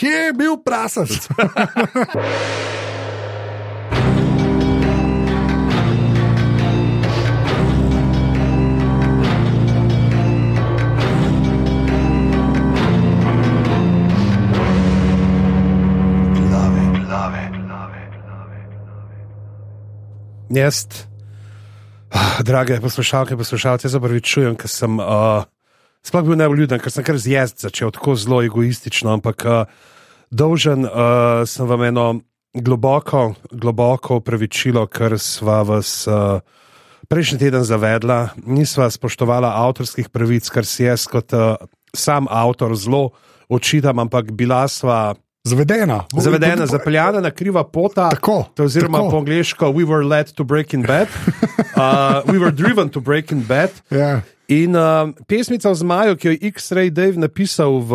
kje je bil prasac? Jaz, drage poslušalke, poslušalce, zapravičujem, ker sem uh, sploh bil najbolj ljuden, ker sem kar zjezd začel tako zelo egoistično, ampak uh, dolžen uh, sem vam eno globoko, globoko upravičilo, ker sva vas uh, prejšnji teden zavedla, nisva spoštovala avtorskih pravic, kar si jaz kot uh, sam avtor zelo očitam, ampak bila sva. Zavedena. Zavedena, zapeljana na kriva pota. Tako, to oziroma tako. po angliško, we were led to break in bed. Uh, we were driven to break in bed. Ja. In uh, pesmica o zmaju, ki jo je X-Ray Dave napisal v.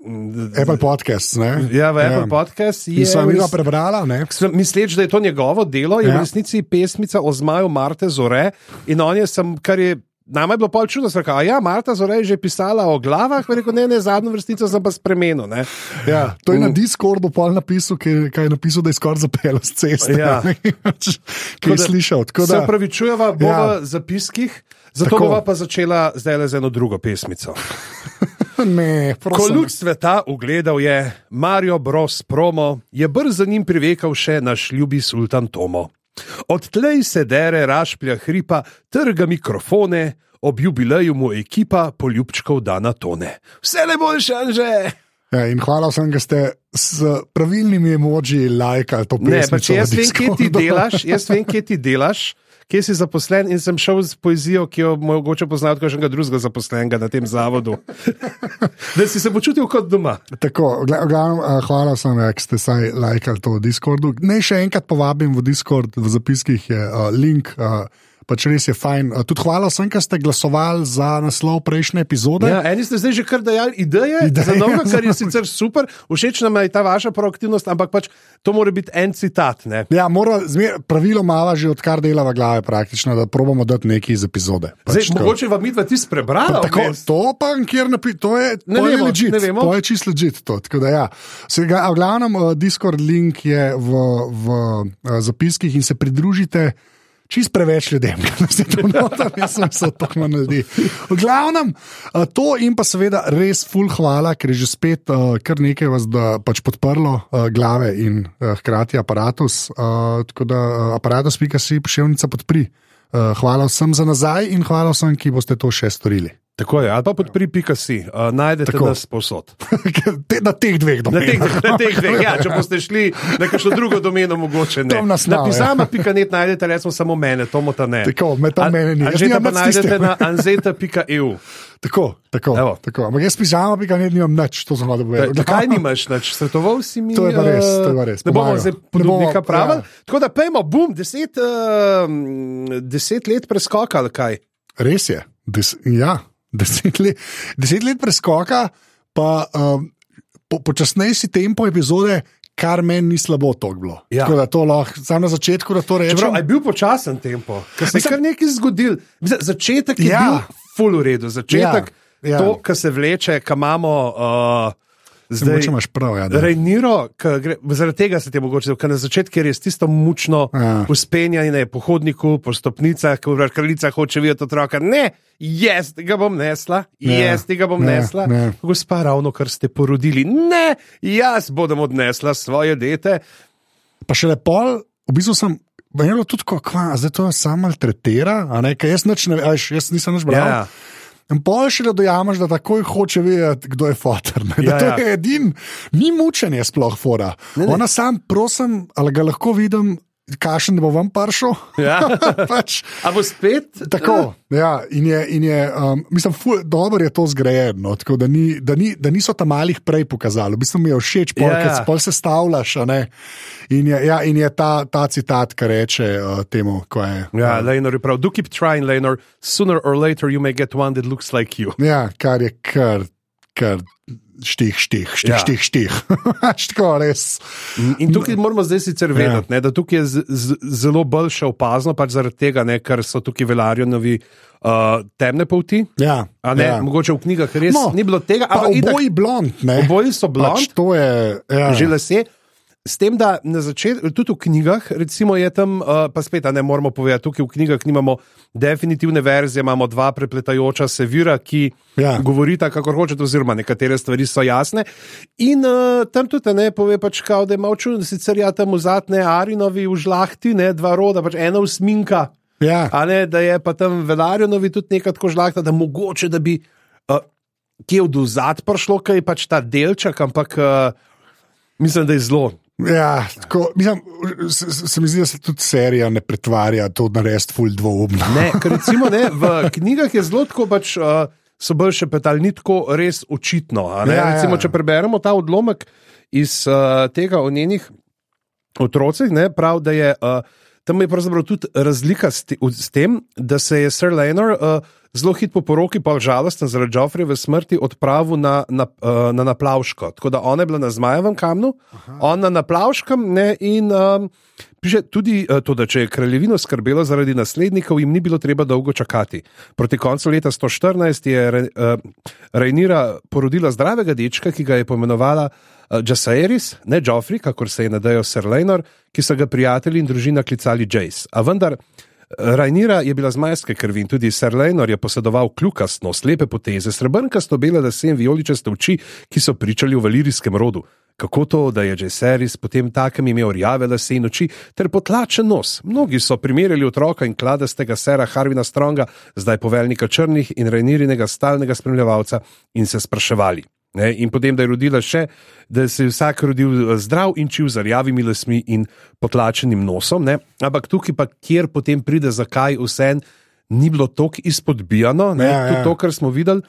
mm, Apple podcast. Ne? Ja, v Apple podcast In je. sem res- prebrala. Ne? Misleč, da je to njegovo delo, je Ja. v resnici pesmica o zmaju Marte Zore. In on je, sem, kar je. Nama je bilo pol čudno, da je ja, Marta Zore je že pisala o glavah, rekel, ne, ne, zadnjo vrstico sem pa spremenil. Ne. Ja, to je na Mm. Discordu pol napisal, ki, ki je napisal, da je skoraj zapeljal z ceste. Ja. Ki je da- slišal. Tako Se da, upravičujeva, bo Ja. v zapiskih, zato Tako. bova pa začela zdaj le z eno drugo pesmico. ne, Ko prosim. luč sveta ugledal je Mario Bros. promo, je brz za njim privekal še naš ljubi sultan Tomo. Odtlej se dere, rašplja hripa, trga mikrofone, ob jubileju mu ekipa poljubčkov da na tone. Vse le boljše, že! Ja, in hvala vsem, da ste s pravilnimi emoji lajkali to Ne, pesem. pa če jaz vem, kje ti delaš, jaz vem, kje ti delaš. Kje si zaposlen in sem šel z poezijo, ki jo mogoče poznati kot kakšnega drugega zaposlenega na tem zavodu. da si se počutil kot doma. Tako, gla- glavno, uh, hvala vsem, ja, ki ste saj lajkali to v Discordu. Naj še enkrat povabim v Discord, v zapiskih je uh, link. Uh, Pač res je fajn. Tudi hvala vsem, ki ste glasovali za naslov prejšnje epizode. Ja, eni ste zdaj že kar dajali ideje, Ideje, za novo, kar je sicer super, všeč nam je ta vaša proaktivnost, ampak pač to mora biti en citat. Ne? Ja, mora, zmer, pravilo mava že odkar delava glave, praktično, da probamo dati nekaj iz epizode. Zdaj, Pač to. mogoče vam midva ti sprebrala. Tako, vmes. to pa kjer napi, to je, Ne to je vemo, legit, ne vemo. to je čisto legit. To, tako da, ja. Sega, a v glavnem, uh, Discord link je v, v uh, zapiskih in se pridružite. Čist preveč ljudem, da se to noter, jaz sem se tako manj ljudi. V glavnem, to in pa seveda res full hvala, ker je že spet kar nekaj vas pač podprlo glave in hkrati aparatus. Tako da uh, aparatus.si pošiljnica podpri. Hvala vsem za nazaj in hvala vsem, ki boste to še storili. Tako je, ali pa podpri pika si, uh, najdete Tako. nas povsod. Te, na teh dveh Na teh, domenah. na teh dveh, ja, če boste šli na kakšno drugo domeno, mogoče ne. Tam naslov, na pisama.net najdete recimo samo mene, Tomo ta ne. Tako, me tam mene ni. Anžeta pa najdete na anzeta.eu. Tako, tako. Evo. tako. Ampak jaz pižama, bi ga ne nimam nič, to sem hodil povedati. Zakaj nimaš nič? Svetoval si mi. To je pa res, eh, to je pa res, Ne bomo zdaj podobnika pravili. ja. Tako da pejmo, bum, deset, uh, deset let preskoka ali kaj. Res je. Des, ja, deset, let, deset let preskoka, pa um, po, počasnejši tempo epizode, kar meni ni slabo to bilo. Ja. Tako da to lahko, samo na začetku, da to rečem. Čeprav, je bil počasen tempo, ker se je kar nekaj zgodil. Mislim, začetek je Ja. bil full v redu, začetek, Ja, ja. to, kar se vleče, kam imamo. Uh, Zdaj, Zdaj, imaš prav, ja, da. Rejniro, gre, zaradi tega se ti mogoče ker na začetku je res tisto mučno Ja. uspenjanje po hodniku, po stopnicah, ko vraš kraljica hoče videti otroka. Ne, jaz ga bom nesla, Ja. jaz ga bom Ne, nesla. ne. Gospa, ravno kar ste porodili. Ne, jaz bodem odnesla svoje dete. Pa še lepo, v bistvu sem. Meni je bilo tudi tako, kva, zdaj to samo maltretira, a ne, ker jaz, ne, jaz nisem nič bral. Ja, ja. In pol še da dojamaš, da takoj hoče vedeti, kdo je fotor. Ne? Ja, Ja, to ja. je edin, ni mučenje sploh fora. Ne, ne. Ona sam, prosim, ali ga lahko vidim, kašen bo vam pršel. Ja. pač, A bo spet? tako, ja, in je, in je um, mislim, ful, dobro je to zgrajeno, tako da, ni, da, ni, da niso tam malih prej pokazali. V bistvu mi je všeč, pol, Ja, ja, pol se stavljaš. In je, ja, in je ta, ta citat, ki reče uh, temu, ko je. Ja, Lejnor je prav. Do keep trying, Lejnor. Sooner or later you may get one that looks like you. Ja, kar je kar, ker štih, štih, štih, Ja. štih, štih. Tako res. In tukaj moramo zdaj sicer Ja. vedeti, ne, da tukaj je z, z, zelo bolj še opazno, pač zaradi tega, ne, ker so tukaj velarjonovi uh, temne polti. Ja, A ne, ja. mogoče v knjigah res No, ni bilo tega, itak, oboji blond, ne? oboji so blond, Pač to je. Ja. že lase. S tem, da na začetku, tudi v knjigah, recimo je tam, uh, pa spet, ne moramo povedati, tukaj v knjigah nimamo definitivne verzije, imamo dva prepletajoča se vira, ki Ja. govorita, kako hočete, oziroma nekatere stvari so jasne. In uh, tam tudi ne pove, pač, kao, da je malo čudno, sicer ja tam vzatne Arinovi v žlahti, ne dva roda, pač ena usminka. Ja. Ne, da je pa tam Velarjonovi tudi nekaj tako žlahta, da mogoče da bi uh, kje od vzad prišlo, kaj pač ta delček, ampak uh, mislim, da je zelo. Ja, tako, mislim, se, se mi zdi, da se tudi serija ne pretvarja to narediti ful dvoumno. Ne, ker recimo ne, v knjigah je zelo tako pač. Uh, So bolj še petali, ni tako res očitno. Ja, ja. Recimo, če preberemo ta odlomek iz uh, tega o njenih otrocih, ne, prav, da je uh, tam je pravzaprav tudi razlika s, te, s tem, da se je Sir Leonard uh, zelo hit po poroki, pa žalosten zaradi Joffreyjeve smrti, odpravil na, na, uh, na Naplavško. Tako da ona je bila na Zmajevem kamnu, Aha. on na Naplavškem ne, in um, piše tudi uh, to, da če je kraljevino skrbelo zaradi naslednikov, jim ni bilo treba dolgo čakati. Proti koncu leta 114 je Re, uh, Rejnira porodila zdravega dečka, ki ga je pomenovala uh, Jasaeris, ne Joffrey, kakor se je nadejal Sir Leonard, ki so ga prijatelji in družina klicali Jace. A vendar Rajnira je bila zmajske krvi in tudi Sir Leonard je posedoval kljukastno, slepe poteze, srebrnkasto bele lase in vijoličaste oči, ki so pričali o valirijskem rodu. Kako to, da je Jaceris potem takem imel rjave lase in oči ter potlačen nos? Mnogi so primerjali otroka in kladastega sera Harvina Stronga, zdaj poveljnika črnih in Rajnirinega stalnega spremljevalca in se spraševali. Ne, in potem, da je rodila še, da se je vsak rodil eh, zdrav in čiv z rjavimi lasmi in potlačenim nosom. Ne. Ampak tukaj pa, kjer potem pride, zakaj vse ni bilo tako izpodbijano, ne, Ja, ja. tudi to, kar smo videli.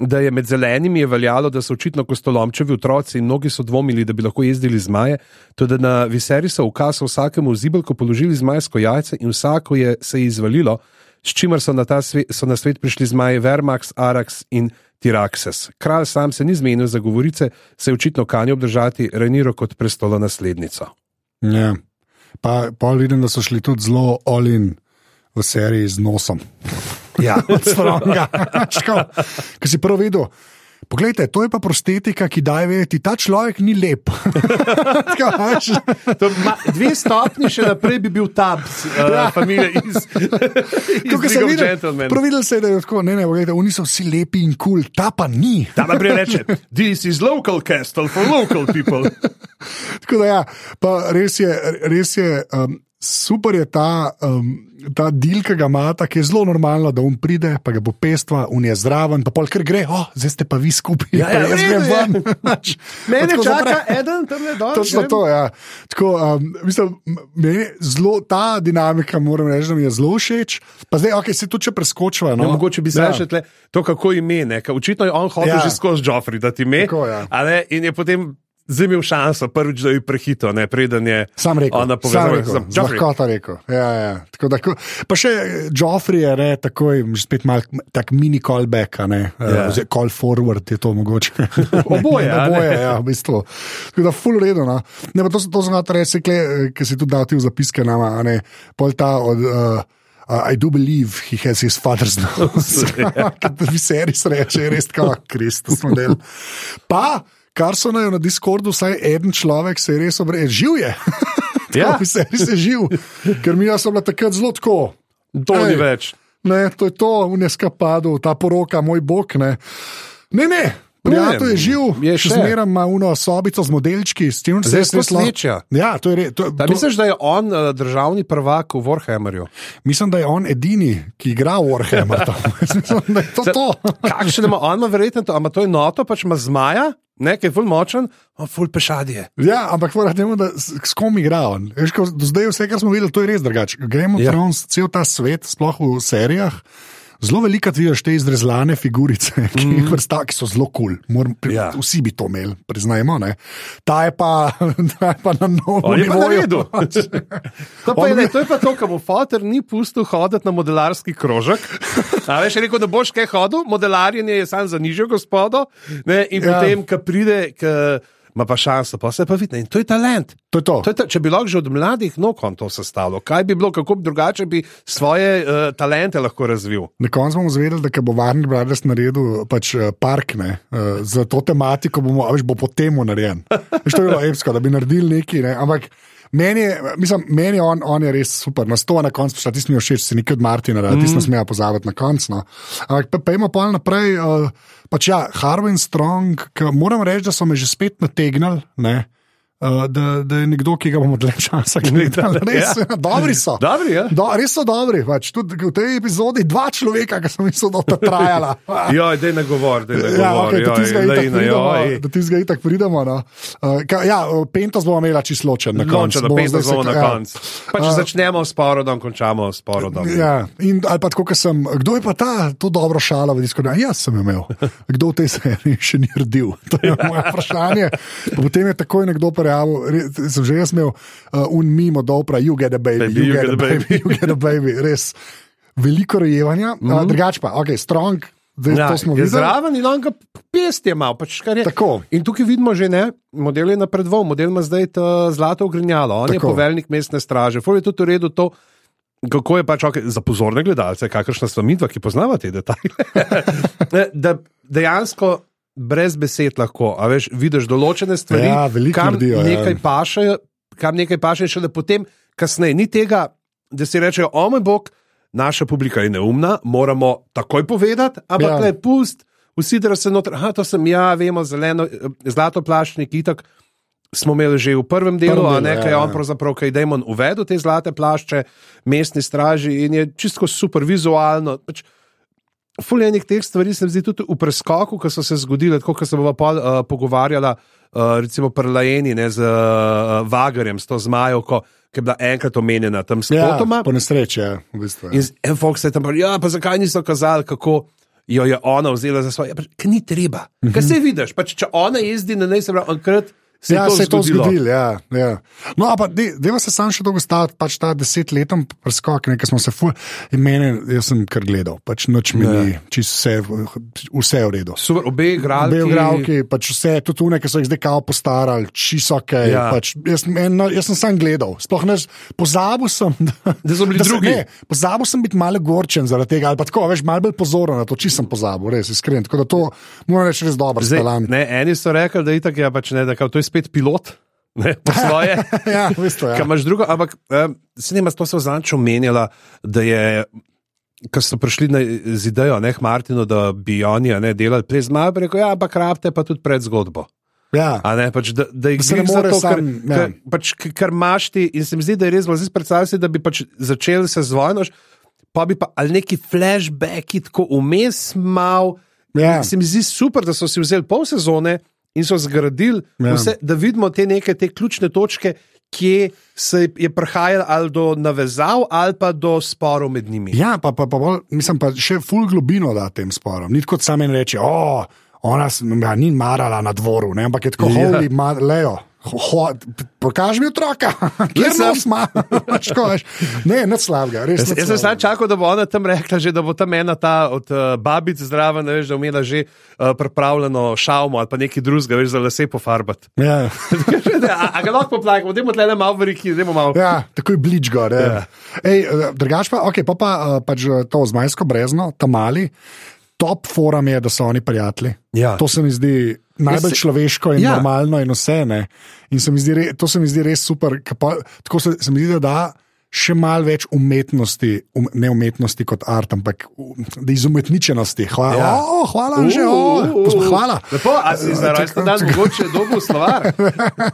Da je med zelenimi je veljalo, da so očitno kostolomčevi otroci in mnogi so dvomili, da bi lahko jezdili zmaje. Tudi na Viseri so ukaz vsakemu v zibelko položili zmajsko jajce in vsako je se je izvalilo, s čimer so na, svet, so na svet prišli zmaji Vermax, Arax in Tiraxes. Kralj sam se ni zmenil za govorice, se je očitno kanil obdržati Reniro kot prestola naslednico. Ja. Pa, pa vidim, da so šli tudi zelo olin v seriji z nosom. Ja. Od stronga. Ker si prvo videl. Poglejte, to je pa prostetika, ki daje vedeti, ta človek ni lep. To, ma, dve stopni še naprej bi bil tab, uh, familija iz, iz Tako, ko League sem of videl, Gentlemen. prvo videl se je, da je tako, ne, ne, poglejte, oni so vsi lepi in kul, cool, ta pa ni. Tam naprej reče: This is local castle for local people. Tako da ja, pa res je, res je um, super je ta, um, ta del, ki ga ima, ki je zelo normalno, da on pride, pa ga bo pestva, on je zraven, pa pol kar gre, oh, zdaj ste pa vi skupaj, Ja, ja, jaz grem ven. Pač, Mene čaka zapre. eden, tam je dol. Točno to, ja. Tako, um, mislim, meni zelo, ta dinamika, moram reči, da mi je zelo všeč. Pa zdaj, okay, se tudi če preskočiva. No? No, mogoče bi se Ja. še tle, to, kako ime. ne, ker Očitno je on hotel Ja. ja. že skozi Joffrey, da ti ime. Tako, ja. a ne, In je potem zdaj imel šanso, prvič, da je prehito, ne, preden je Sam rekel, rekel, da z lahkoto rekel. Ja, ja. Tako, da, ko- pa še Joffrey je ne, takoj, spet mal tak mini callback, ne, Ja. yeah. call forward je to mogoče. Oboje, ne? Oboje, ja, v bistvu. Tako da, full redo. No. Ne, to, so- to sem hotel reči, ki si tudi dal ti v zapiske nama, a ne, pol ta od. Uh, Uh, I do believe he has his father's nose. Kot bi se res reče, je res tako, Kristus model. Pa, kar so na, Discordu, vsaj en človek se je res obrnil, živ je. Ja. Tako, se res je živ, ker mi smo bili takrat zelo tako. To ni več. Ne, to je to, uneskapado, ta poroka, moj bog. Ne, ne, ne. Prijatelj je živ, je še zmeraj ima uno sobico z modelčki, s tem se lahko- slečja. Ja, to je res. Da, misliš, da je on uh, državni prvak v Warhammerju? mislim, da je on edini, ki igra Warhammer. mislim, da je to to. Kakšen ima on, ima verjetno to, ampak to je noto, pač ima zmaja, nekaj ful močen, a ful pešadje. Ja, ampak moram reči, da s, kom igra on. Veš, ko, do zdaj vse, kar smo videli, to je res drugače. Of Ja. Thrones, cel ta svet, sploh v serijah, Zelo veliko vidiš te izrezlane figurice, ki, mm. vrsta, ki so zelo kul. Cool. Ja. Vsi bi to imeli, priznajmo. Ne? Ta je pa, ta je pa na novem mestu. to, to je pa to, kar mu fotor ni pustil hoditi na modelarski krožek. A veš, rekel, da boš kaj hodil, modelarjenje je samo za nižjo gospodo. Ne? In ja. potem, ko pride. K, ima pa šanso, pa se pa vidi. In to je talent. To je to. To je ta, če bi lahko že od mladih nog on to sestavljal, kaj bi bilo, kako bi drugače bi svoje uh, talente lahko razvil. Na koncu bomo zvedeli, da bo Warner Brothers naredil pač, uh, park ne, uh, za to tematiko, bomo, veš, bo po temu narejen. Veš, to je bilo epsko, da bi naredili nekaj. Ne, ampak Meni je, mislim, meni on, on je res super, na sto na koncu, šta ti smo všeč, si nekaj od Martina, mm. ti smo smeli pozabiti na koncu. No. Ampak pa, pa ima pa naprej, uh, pač ja, Harvin Strong, moram reči, da so me že spet nategnili. Uh, da, da je nekdo, ki ga bomo dlje časa gledali. Res, ja. Dobri so. Dobri, ja. Do, res so dobri. Pač. Tudi v tej epizodi dva človeka, ki so mislili, da bo to trajalo. ja, da je ne govor, da je ne govor. Ja, okay, da ti zdaj tako pridemo. No. Uh, ka, ja, Pentos bomo imeli čisto ločen na koncu. Ločen, Pentos bomo na ja. koncu. Pa če uh, začnemo s porodom, končamo s porodom. Ja, in, ali pa tako, ker sem, kdo je pa ta, to dobro šala v disku? Ja, jaz sem imel. Kdo v tej seriji še ni rodil? To je moje vprašanje. Potem je takoj nekdo prijavil pojavil, sem že jaz imel uh, un mimo, da opra, you get a baby, baby you, you, get get a baby, baby. you get a baby, res veliko rojevanja, mm -hmm. uh, drugač pa, ok, strong. Zdaj, ja, zraven in on ga pest je malo. Pač, in tukaj vidimo že ne, model je napredoval, model ima zdaj zlato ogrinjalo, on Tako. je poveljnik mestne straže. Ful je tudi v redu to, kako je pač okay, za pozorne gledalce, kakršna sta midva, ki poznavate te detajle. da dejansko brez besed lahko. Veš, vidiš določene stvari, ja, kam, naredijo, ja. nekaj ja. paše, kam nekaj paše, še da potem, kasneje, ni tega, da si rečejo, o moj bog, naša publika je neumna, moramo takoj povedati, ampak ja. le pust, vsi da se noter, ah, to sem ja, vemo, zeleno, zlato plašnik, itak. Smo imeli že v prvem delu, a nekaj je ja, on, ja. pravzaprav, kaj Dajmon uvedel te zlate plašče, mestni straži in je čisto super vizualno. Pač, Fuljenih teh stvari se mi zdi tudi v preskoku, ki so se zgodile, tako da se bomo pa, uh, pogovarjali, uh, recimo pri Lajeni, ne z uh, Vagarjem, s to zmajo, ki je bila enkrat omenjena tam s potoma. Ja, po nesreči, ja, v bistvu. Ja. In Fox je tam rekel, ja, pa zakaj niso kazali, kako jo je ona vzela za svoje. Ja, Ker ni treba. Mm -hmm. Kaj se vidiš, pač, če ona jezdi na nej, se pravi, enkrat. Se ja, to se je to zgodilo. Ja, ja. No, ampak deva se sam še dolgo staviti, pač ta desetletni preskok, nekaj smo se ful, in meni, jaz sem kar gledal, pač noč mi ni, vse, vse je v redu. Super, obe igralki. Obe igralki, pač vse, tudi tune, ki so jih zdaj kao postarali, čisto ok. Ja. Pač, jaz, en, no, jaz sem sam gledal, sploh ne, pozabil sem, da, da so bili da drugi. Se, ne, pozabil sem biti malo gorčen zaradi tega, ali pa tako, veš, malo bolj pozoren na to, čisto sem pozabil, res iskren. Tako da to moram reči res dobro. Zdaj, ne, eni so rekli, da je tako, ja, pač ne, da kao, to je spet pilot. Ne, po svoje. ja, v bistvu, ja. imaš drugo, ampak um, se nima, to se v zanču menjala, da je. Ko so prišli na, z idejo, ne, Martino, da bi oni ne, delali prej zmaja, rekel, ja, ampak rabite pa tudi pred zgodbo. Ja. Ne, pač, da, da jih ne more to, sam, kar, ja. pač, kar maš ti. In se mi zdi, da je res zelo predstavljati, da bi pač začeli se zvojno, pa bi pa ali neki flashbacki tako vmes mal. Ja. Se mi zdi super, da so si vzeli pol sezone in so zgradili ja. vse, da vidimo te neke te ključne točke, kje se je prihajalo ali do navezav, ali pa do sporov med njimi. Ja, pa, pa, pa bolj, mislim pa še full globino da tem sporom. Ni kot samo en reče, oh, ona ja, ni marala na dvoru, ne? ampak je tako, ja. holi, lejo. Pokaži mi otroka, kje sem jaz, imaš ne, ne slabega. Jaz, jaz sem samo čakal, da bo ona tam rekla, že, da bo tam ena ta od uh, babic zdrava, ne veš, da umela že uh, pripravljeno šalmo ali pa nekaj drugega, veš, za lase pofarbati. Ja. a, a ga lahko poplakamo, da imamo tle malo veriki, da imamo malo. Ja, tako je blič gor. Ja. Ej, uh, drugač pa, ok, pa pa pač to zmajsko brezno, tam mali top forum je, da so oni prijatelji. Ja. To se mi zdi najbolj človeško in ja. normalno in vse. In se zdi, to se mi zdi res super. Pa, tako se, se mi zdi, da da še malo več umetnosti, um, ne umetnosti kot art, ampak da izumetničenosti. Hvala, ja. oh, hvala, uh, že oh, uh, uh, hvala. Lepo, a si zaradi tega, da si mogoče dobil stvar.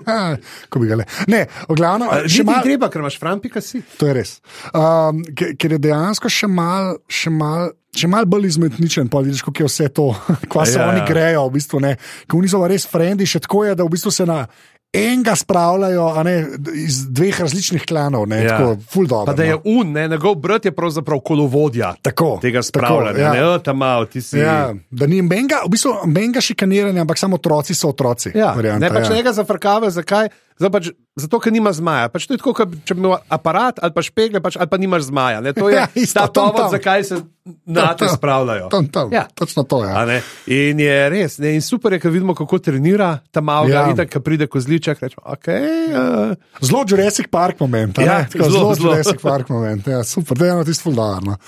Ko bi ga le. Ne, glavno, še malo treba, ker imaš frampika si. To je res. Um, ker je dejansko še malo. Mal, Če malo bolj izmetničen, pa vidiš, kako je vse to, kva se ja, oni ja. grejo, v bistvu ne. Ko niso res frendi, še tako je, da v bistvu se na enega spravljajo ne, iz dveh različnih klanov, ne, Ja. tako, dobro. Pa da je no. un, ne, njegov brat je pravzaprav kolovodja Tako, tega tako, spravljanja. ja. Ne, tam malo, ti si. Ja, da ni menga, v bistvu menga šikaniranja, ampak samo otroci so otroci. Ja, varianta, ne pač ja. njega zafrkava, zakaj? Zdaj Pač, zato, ker nima zmaja. Pač to je tako, kot če bi imel aparat ali pa špegle, pač, ali pa nimaš zmaja. Ne? To je Ja, isto, ta povod, zakaj se na te tam. spravljajo. Tam, tam, Ja. Točno to je. Ja. In je res, ne? in super je, ko vidimo, kako trenira ta malga, Ja. ja. ko pride kozliček, rečemo, ok. Uh, Zelo Jurassic Park moment. Ja? Tako, zelo zelo. Jurassic Park moment. Ja, super, da je eno tisto fuldarno.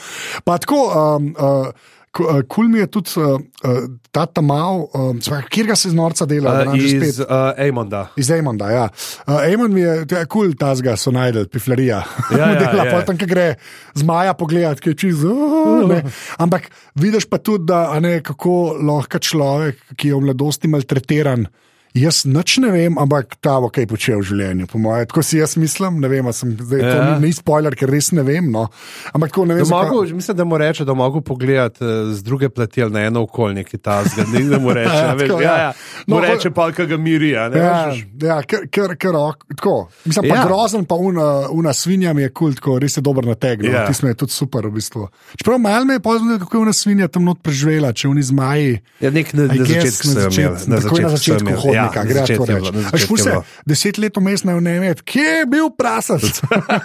Pa tako. Um, uh, Kul cool mi je tudi uh, uh, ta tamal, um, kjer ga se z norca dela, nam že spet iz uh, Ejmonda. Iz Emonda, ja. Uh, mi je kul, cool, ta zga so najdel, piflarija. Ja, ja, Dela, ja. pol tam, ki gre z Maja pogledat, ki je čez. Ampak vidiš pa tudi, da, ne, kako lahko človek, ki je v mladosti maltretiran. Jaz nič ne vem, ampak ta bo kaj počel v življenju, po mojem. Tako si jaz mislim, ne vem, sem zdaj ja. to ni, ni spoiler, ker res ne vem. No. Ampak tako ne vem, Da zakaj- mogu, mislim, da mu reče, da mogo pogledati uh, z druge plati ali na eno okolje, ki ta zga, ne mu reče. Ja, veš, tako, ja, ja. ja. No, Mu reče pa, kaj ga miri. a Ne, Ja, veš, ja ker, ker, ker, tako. Mislim, pa Ja. grozen, pa una, una svinja mi je kul, tako res je dober natek. No. Ja. Ti smo je tudi super, v bistvu. Čeprav malo me je pozornil, kako je una svinja tam not preživela, če oni zmaji. Ja, nek na, na guess začetku so jo imeli. začet- takoj na začetku ja, gre na začetku je reči. bilo, na Až začetku ful je se, bilo. deset let vmes ne vem, kje je bil prasac?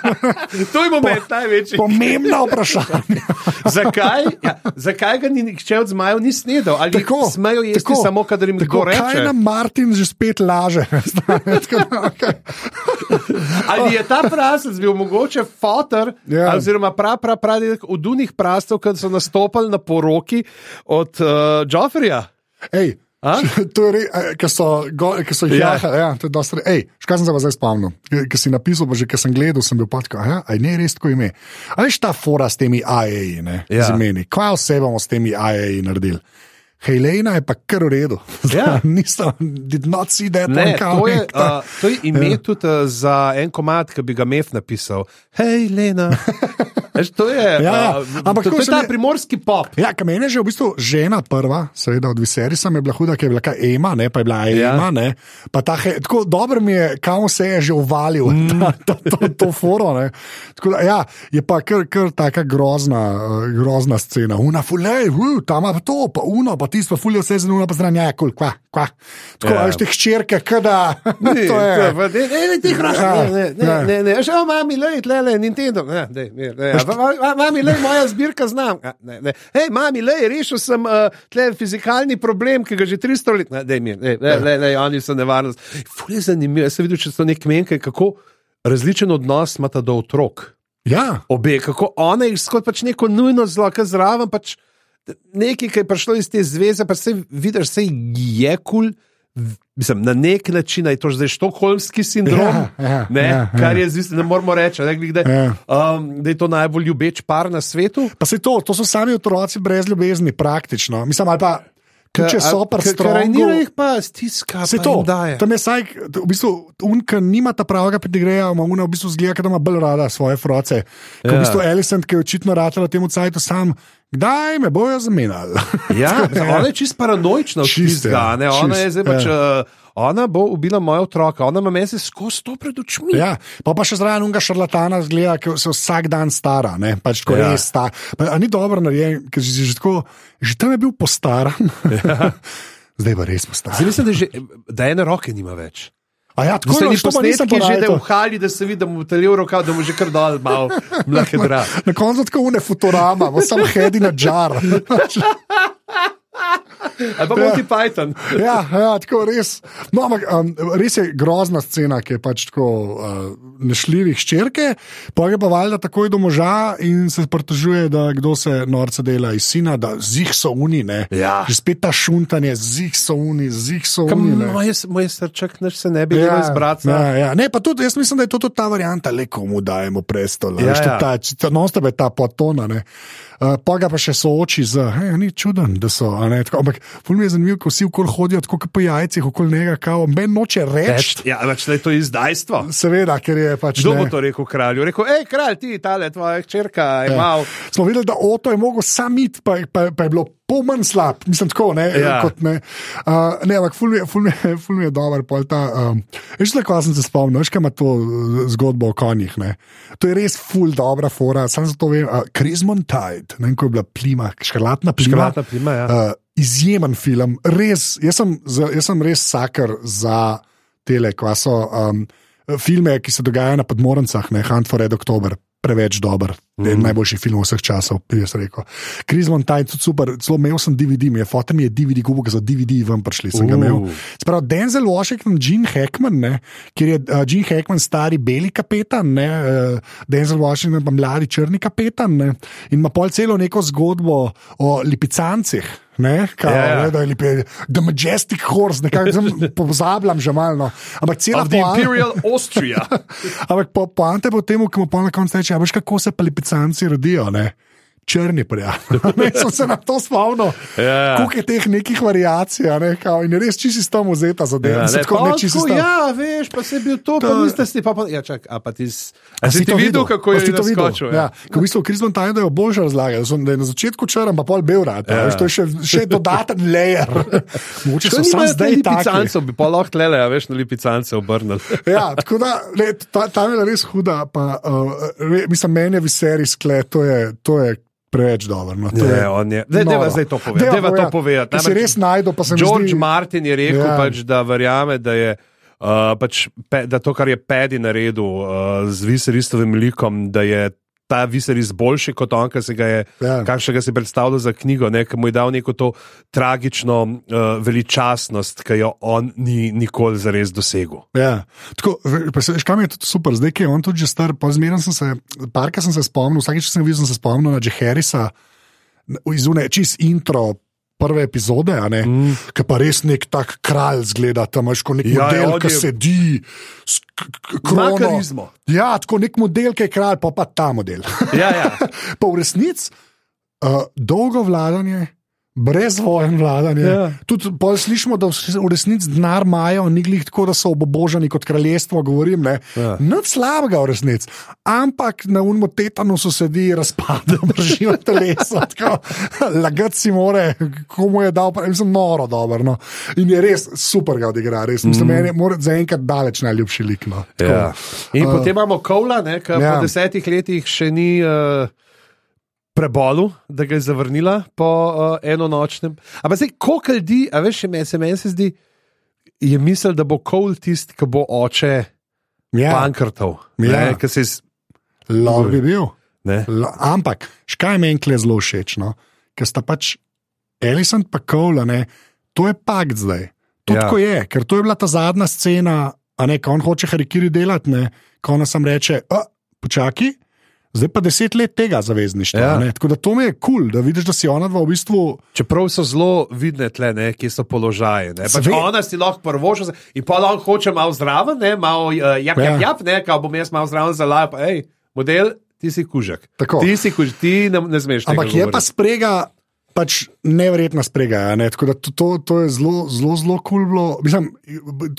To je moment največji. Pomembna vprašanja. zakaj, ja, zakaj ga ni nihče od zmajev ni snedel? Ali Tako, smejo jesti tako, samo, kadar jim tako, reče? Kaj nam Martin že spet laže? Ali je ta prasec bil mogoče fotor, Ja. yeah. oziroma prav, prav, prav, od unih prastov, ki so nastopili na poroki od uh, Joffrija? Ej, A? to je res, ki so, go- so jih Ja. jahali. Ja, to je dosti re- Ej, škaj sem se pa zdaj spomnil. Ki si napisal, pa že ki sem gledal, sem bil pač, ja, aj ne res tako ime. A veš ta fora s temi AI, ne, Ja. z imeni. Kaj vse bomo s temi AI naredili? Helena je pa kar v redu. Ja. Nisem, did not see that Ne, to je, uh, to je ime tudi uh, za en komat, ki bi ga Mef napisal. Hej, Lena. Veš, to je, Ja, ja. uh, Ampak to, tako to je ta je- primorski pop. Ja, kam meni je že v bistvu žena prva, seveda od Viserisa, mi je bila huda, ker je bila Ema, ne, pa je bila Ja. Ema. Ne, pa ta, he, tako dobro mi je, kam se je že uvalil, mm. ta, ta, to, to foro. Ne. Tako da, ja, je pa kar, kar taka grozna, uh, grozna scena. Una fulej, uh, tam ima to, pa uno, pa tisto, pa fulej vse zelo, pa zraven, ja, kul, kva, kva. Tako, Ja. ja. veš, te hčerke, kada. Ne, to je. pa- Ne, ne, ne, ti hraš, Ja, ne, ne, ja. ne, ne, ne, že mami, lej, tle, le, Nintendo, ne, ne, ne, ne, a, ma- ma- mami, lej, moja zbirka znam, A, ne, ne, hej, mami, lej, rešil sem uh, tle fizikalni problem, ki ga že 300 let, ne, dej mi, ne, le, le, le, oni so nevarnost. Ful je zanimivo, jaz sem videl, če so nek menke, kako različen odnos imata do otrok. Ja, Obe, kako ona jih skot pač neko nujno zlo, ki zraven pač nekaj, ki je prišlo iz te zveze, pa se vidiš, se je kul. Mislim, na nek način je to zdaj štokholmski sindrom, Ja, ja, ne, ja, ja. kar je zdaj, ne moramo reči, ne, da, Ja. um, da je to najbolj ljubeč par na svetu. pa se to, to so sami otroci brez ljubezni, praktično. Mislim, ali pa. Tudi če so Karajnira jih pa stiska, Se to, daje. tam je saj, v bistvu, unka nima ta pravega pedigreja, ima una v bistvu zgleda, da ima bolj rada svoje froce. Ko Ja. v bistvu Elisant, ki je očitno ratela temu cajtu sam, kdaj me bojo zamenjali. Ja, ona je čist paranoična Čist, tistega. ja, Ona čist, je zdaj pač. ja. Uh, ona bo ubila moja otroka, ona ima meni skozi to pred očmi. Ja, pa, pa še zraven unga šarlatana zgleda, ki se vsak dan stara, ne? pač tako Ja. res stara. Pa, ni dobro narejen, ker že, že, tako, že tam je bil postaran. Ja. Zdaj pa res postaran. Zdaj mislim, da, že, da ene roke nima več. A ja, tako Tako no, to pa nisem posnetki že, da je porajal. v hali, da se vidi, da mu talje v rokav, da mu že kar dol malo mlake dra. Na koncu tako une futurama, samo hedi na žar. Ali pa Monty Python. ja, ja, tako res. No, ampak um, res je grozna scena, ki je pač tako uh, nešljivih ščerke, pa je pa valjda takoj do moža in se pritožuje, da kdo se norce dela iz sina, da zih so uni, ne. Ja. Že spet ta šuntanje, zih so uni, zih so uni. ne. Moj, moj srček naš se ne bi ja, izbrati. ja, ja. Ne, pa tudi, jaz mislim, da je to tudi ta varianta, le komu dajemo prestol. Ja, Ja, ja. ta, ta, non-stop je ta potona. Ne. Uh, pa ga pa še sooči z, hej, ni čuden, da so. a ne, tako, Ampak ful mi je zanimivo, ko vsi okoli hodijo tako kot po jajcih, okoli njega, kao, ben noče reči. Ja, več da je to izdajstvo. Seveda, ker je pač. Kdo ne. bo to rekel kralju? Rekel, hej, kralj, ti, tale tvoja hčerka, je Ja. mal. Smo videli, da Oto je mogel sam iti, pa, pa, pa je bilo pol manj slab, mislim tako, ne, Ja. kot ne. Uh, ne, ampak ful mi, je- ful mi, je- ful mi je dober, pol ta. Um, veš, tako sem se spomnil, veš, kaj ima to uh, zgodbo o konjih, ne. To je res ful dobra fora, sam zato vem, uh, Crismontide, ne vem, ko je bila plima, škrlatna plima. Škrlatna plima, ja. Uh, izjemen film, res, jaz sem, jaz sem res sakar za tele, kva so um, filme, ki se dogajajo na podmornicah, ne Hunt for Red October. Preveč dober, mm. en najboljši film vseh časov, bi jaz rekel. Krizmon Taj, tudi super, celo imel sem DVD, mi je foto mi je DVD, kupil za DVD, ven prišli sem ga imel. Uh. Sprav, Denzel Washington, Gene Hackman, ne, kjer je uh, Gene Hackman stari beli kapetan, ne, uh, Denzel Washington pa mladi črni kapetan, ne, in ima pol celo neko zgodbo o lipicancih. Ne, kao, Ja, ja. ne, da je lipi, The Majestic Horse, nekako sem pozabljam že malo. no. Ampak cela Of the poanta- Imperial Austria. Ampak po, poante bo temu, ki mu pa na koncu reče: "A veš, kako se pa lipicanci rodijo, ne? Črni prijatelji. Sem se na to spomnil. Ja. Koliko je teh nekih variacij, ne? kao, in je res čisti s tom vzeta zadeva. Ja, Mislim, ne, tako, pa ne, tako, ja, veš, pa si bil to, pa To- niste si pa. pa ja, čak, a pa ti, s- a A si ti videl, kako je si to videl? naskočil? Ja. Ko bistvu Krizman Tajda je boljša razlaga, da, da je na začetku črn, pa pol bel rad. Ja. Ja. To je še, še dodaten layer. Mogoče Če so samo zdaj lipicancev, bi pa lahko tlele, a veš, na lipicance obrnili. Ja, tako da, le, ta, ta je res huda. Pa, uh, re, mislim, meni je viserij sklet, to je, to je preveč dobro. No, je on je. Zdaj, deva zdaj to povedati. Deva Deva to povedati. Namreč res najdel, pa se mi George zdi- Martin je rekel, Ja. ja. pač, da verjame, da je. Uh, pač pe, da to, kar je Pedi naredil uh, z Viseristovim likom, da je ta Viseris boljši kot on, ki se ga je, Ja. kakšnega si predstavljal za knjigo, ne, ki mu je dal neko to tragično uh, veličastnost, ki jo on ni nikoli zares dosegel. Ja. Tako, ve- pa se, veš, kam je tudi super, zdaj je on tudi že star, pa zmeraj sem se, parka sem se spomnil, vsakeč, sem ga videl, sem se spomnil na J. Harrisa, iz une, čist intro. Prve epizode, mm. ki pa res nek tak kralj zgleda, tam imaš kot nek Ja, ja, model, ki je- sedi, s k- k- Ima krono. karizmo. Ja, tako nek model, ki je kralj, pa pa ta model. Ja, ja. pa v resnici uh, dolgo vladanje, brez vojen vladanje. Ja. Tudi pol slišimo, da v resnici denar imajo, ni glih tako, da so obobožani kot kraljestvo, govorim. Ne. Ja. Nič slabega v resnici, ampak na unmo tetanusu sedi razpadel, držijo teleso. tako, Lagati si more, komu je dal, pa mislim, noro dobro. No. In je res super ga odigra, res. Mislim, mm. meni je mora- zaenkrat daleč najljubši lik. No. Tako. Ja. In uh, potem imamo Kovla, ki ja. po desetih letih še ni uh, prebolel, da ga je zavrnila po uh, enonočnem. Ampak zdaj, koliko ljudi, a veš, se, meni se zdi, je misel, da bo Kowl tisti, ki bo oče Ja, bankrtov. Ja. Ne, ki se iz- lahko bi bil. ne. La, ampak, škaj meni kle zelo všeč, no? ker sta pač Ellison pa Cole, ne, to je pakt zdaj. To Ja. ja. tako je, ker to je bila ta zadnja scena, a ne, ko on hoče harikiri delati, ne, ko ona sam reče, počakaj. Zdaj pa deset let tega zavezništva. Ja. Ja. Tako da to mi je kul, cool, da vidiš, da si ona dva v bistvu. Čeprav so zelo vidne tle, ne, kje so položaji. ne. Pač ona si lahko prvoša in pa lahko hoče malo zraven, ne, malo uh, jap, jap, Ja. jap, ne, kao bom jaz malo zraven za lajp. Hej, model, ti si kužek. Tako. Ti si kužek, ti ne, ne tega Ampak je pa sprega. Pač neverjetna sprega. Ne? Tako da to, to, to je zelo, zelo, zelo kul. Cool Mislim,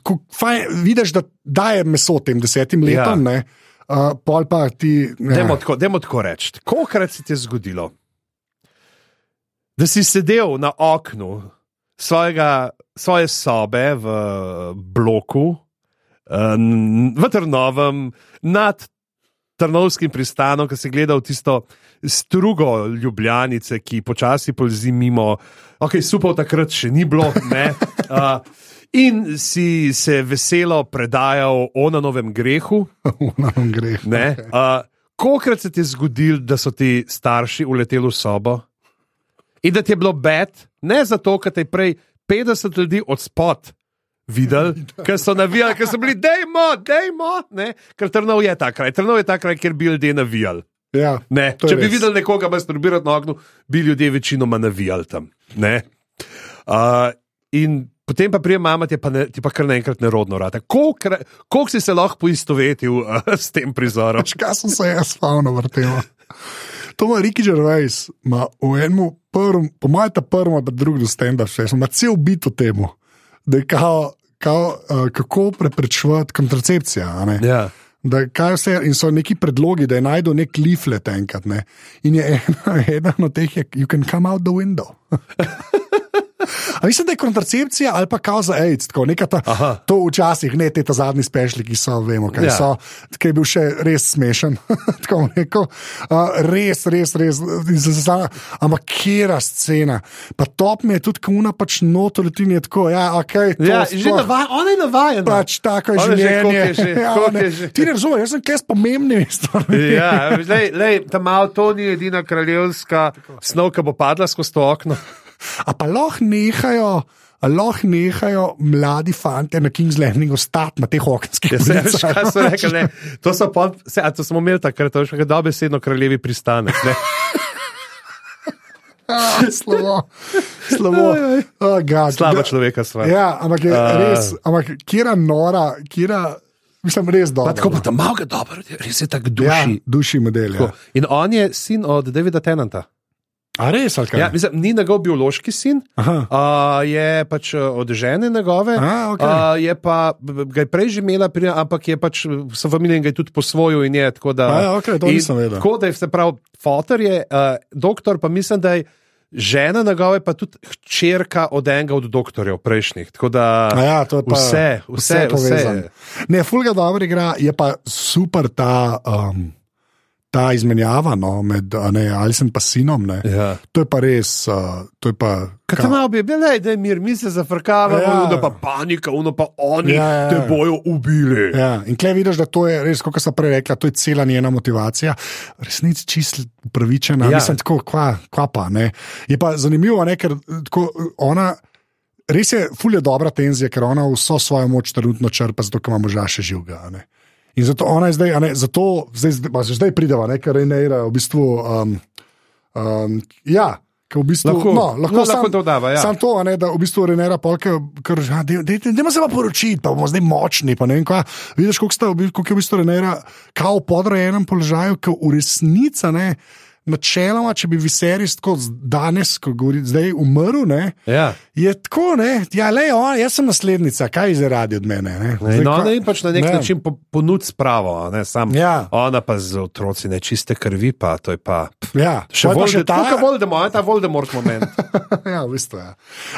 ko, faj, vidiš, da daje meso tem desetim letom, Ja. ja. Uh, pol pa ti. Dajmo tako, dajmo tako reči. Kolikrat se ti je zgodilo, da si sedel na oknu svojega, svoje sobe v bloku, eh, v Trnovem, nad Trnovskim pristanom, ki si gledal tisto strugo Ljubljanice, ki počasi polzi mimo, ok, supov takrat še ni bilo. Ne, uh, In si se veselo predajal o novem grehu, Na nam gre. Ne? Uh, Kolikrat se ti je zgodilo, da so ti starši uleteli v sobo in da ti je bilo bed, ne zato, ker te je prej 50 ljudi od spod videli, ker so navijali, ker so bili, dejmo, dejmo, ne? ker Trnov je ta kraj, Trnov je ta kraj, kjer bi ljudje navijali. Ja, Ne, je če bi res. videl nekoga masturbirati na oknu, bi ljudje večinoma navijali tam. Ne? Uh, in potem pa prije mama, ti pa, ne, ti pa kar naenkrat nerodno rade. Koliko si se lahko poistovetil uh, s tem prizorom? Kaj sem se jaz spomnil vrtel. To ima Riki Gervais, ima v enem prvem, po mojem, ta prvi, pa drugi stand-up, še ima cel bit o tem, da je kao, kao, uh, kako preprečevati kontracepcijo. a ne. Ja. Da, kaj vse, in so neki predlogi, da je najdel nek leaflet enkrat. Ne? In je ena, ena od teh, je, you can come out the window. A mislim, da je kontracepcija ali pa kao za AIDS, tako neka ta, Aha. to včasih, ne te zadnji spešli, ki so, vemo, kaj Ja. so, ki je bil še res smešen. tako neko, uh, res, res, res, zazala, ampak kera scena. Pa top mi je tudi kuna pač notoletini je tako, ja, ok. to Ja, že navajen, on je navajen. Pač tako je Ona življenje. je že, Ja, ne, je že. Ti ne razumeš, jaz sem kaj s pomembnimi stvarmi. Ja, lej, lej, ta malo to ni edina kraljevska snov, ki bo padla skozi to okno. A pa lahko nehajo. Lahko nehajo mladi fanti na King's Landingu stati na teh okenskih Ja, ne, to, pol, se, to smo imeli takrat, to je še dobesedno kraljevi pristanek. Ne? Ah, Slabo. Slabo. Oh, God. Slaba človeka sva. Ja, ampak je A. res, ampak kera nora, kera, mislim, res dobro. Pa tako pa tam malo dobro, res je tako ja, duši. duši model. Ja. In on je sin od Davida Tennanta. A res, ali kaj? Ja, mislim, ni njegov biološki sin, Aha. uh, je pač uh, od žene njegove. A, okej. uh, je pa, ga je prej že imela, pri, ampak je pač so familije in ga je tudi posvojil. In je, tako da, A ja, okej, to in nisem vedel. Tako da je se pravi, fotor je, uh, doktor pa mislim, da je. Žena njegove, pa tudi hčerka od enega od doktorjev prejšnjih. Tako da A ja, to je pa vse, vse, vse. povezano. Ne, Fulga dobro igra, je pa super ta, um, ta izmenjava no, med ne, Alison in sinom. Ne. Ja. To je pa res. Uh, to je pa, Kaj tam bil, da je mir, mi se zafrkavamo, Ja. ja. pa panika, uno pa oni Ja, ja, ja. te bojo ubili. Ja, in klej vidiš, da to je res, kot sem prej rekla, to je cela njena motivacija. Resnici čist upravičena, Ja. mislim, tako kva, kva pa. Ne. Je pa zanimivo, ne, ker tako, ona. Res je, fulje dobra tenzija, ker ona vso svojo moč trenutno črpa, zato ker ima moža še živega. ne. In zato ona je zdaj, ne, zato zdaj, pa zdaj prideva, ne, ker Rejnera v bistvu. Um, um, ja, ker Lahko- no, lahko, no, sam, lahko dodava, ja. Sam to, ne, da v bistvu Renera polke, ker že, da se pa poročiti, pa bomo zdaj močni. Ne kva. Vidiš, koliko, sta, koliko je v bistvu Renera kao podrejenem položaju, ki v resnici ne. Načeloma, če bi Viserys tako danes, ko govori, zdaj umrl, ne, Ja. je tako, ne, ja, le, on, jaz sem naslednica, kaj zdaj radi od mene. Ne, Ne, Zdaj, ona jim pač na nek ne. način po, ponudi spravo, a ne sam. Ja. Ona pa z otroci nečiste krvi, pa to je pa. Ja, Še pol pa bolj, ta- ta Voldemort, ta Voldemort moment. ja, v bistvu, ja.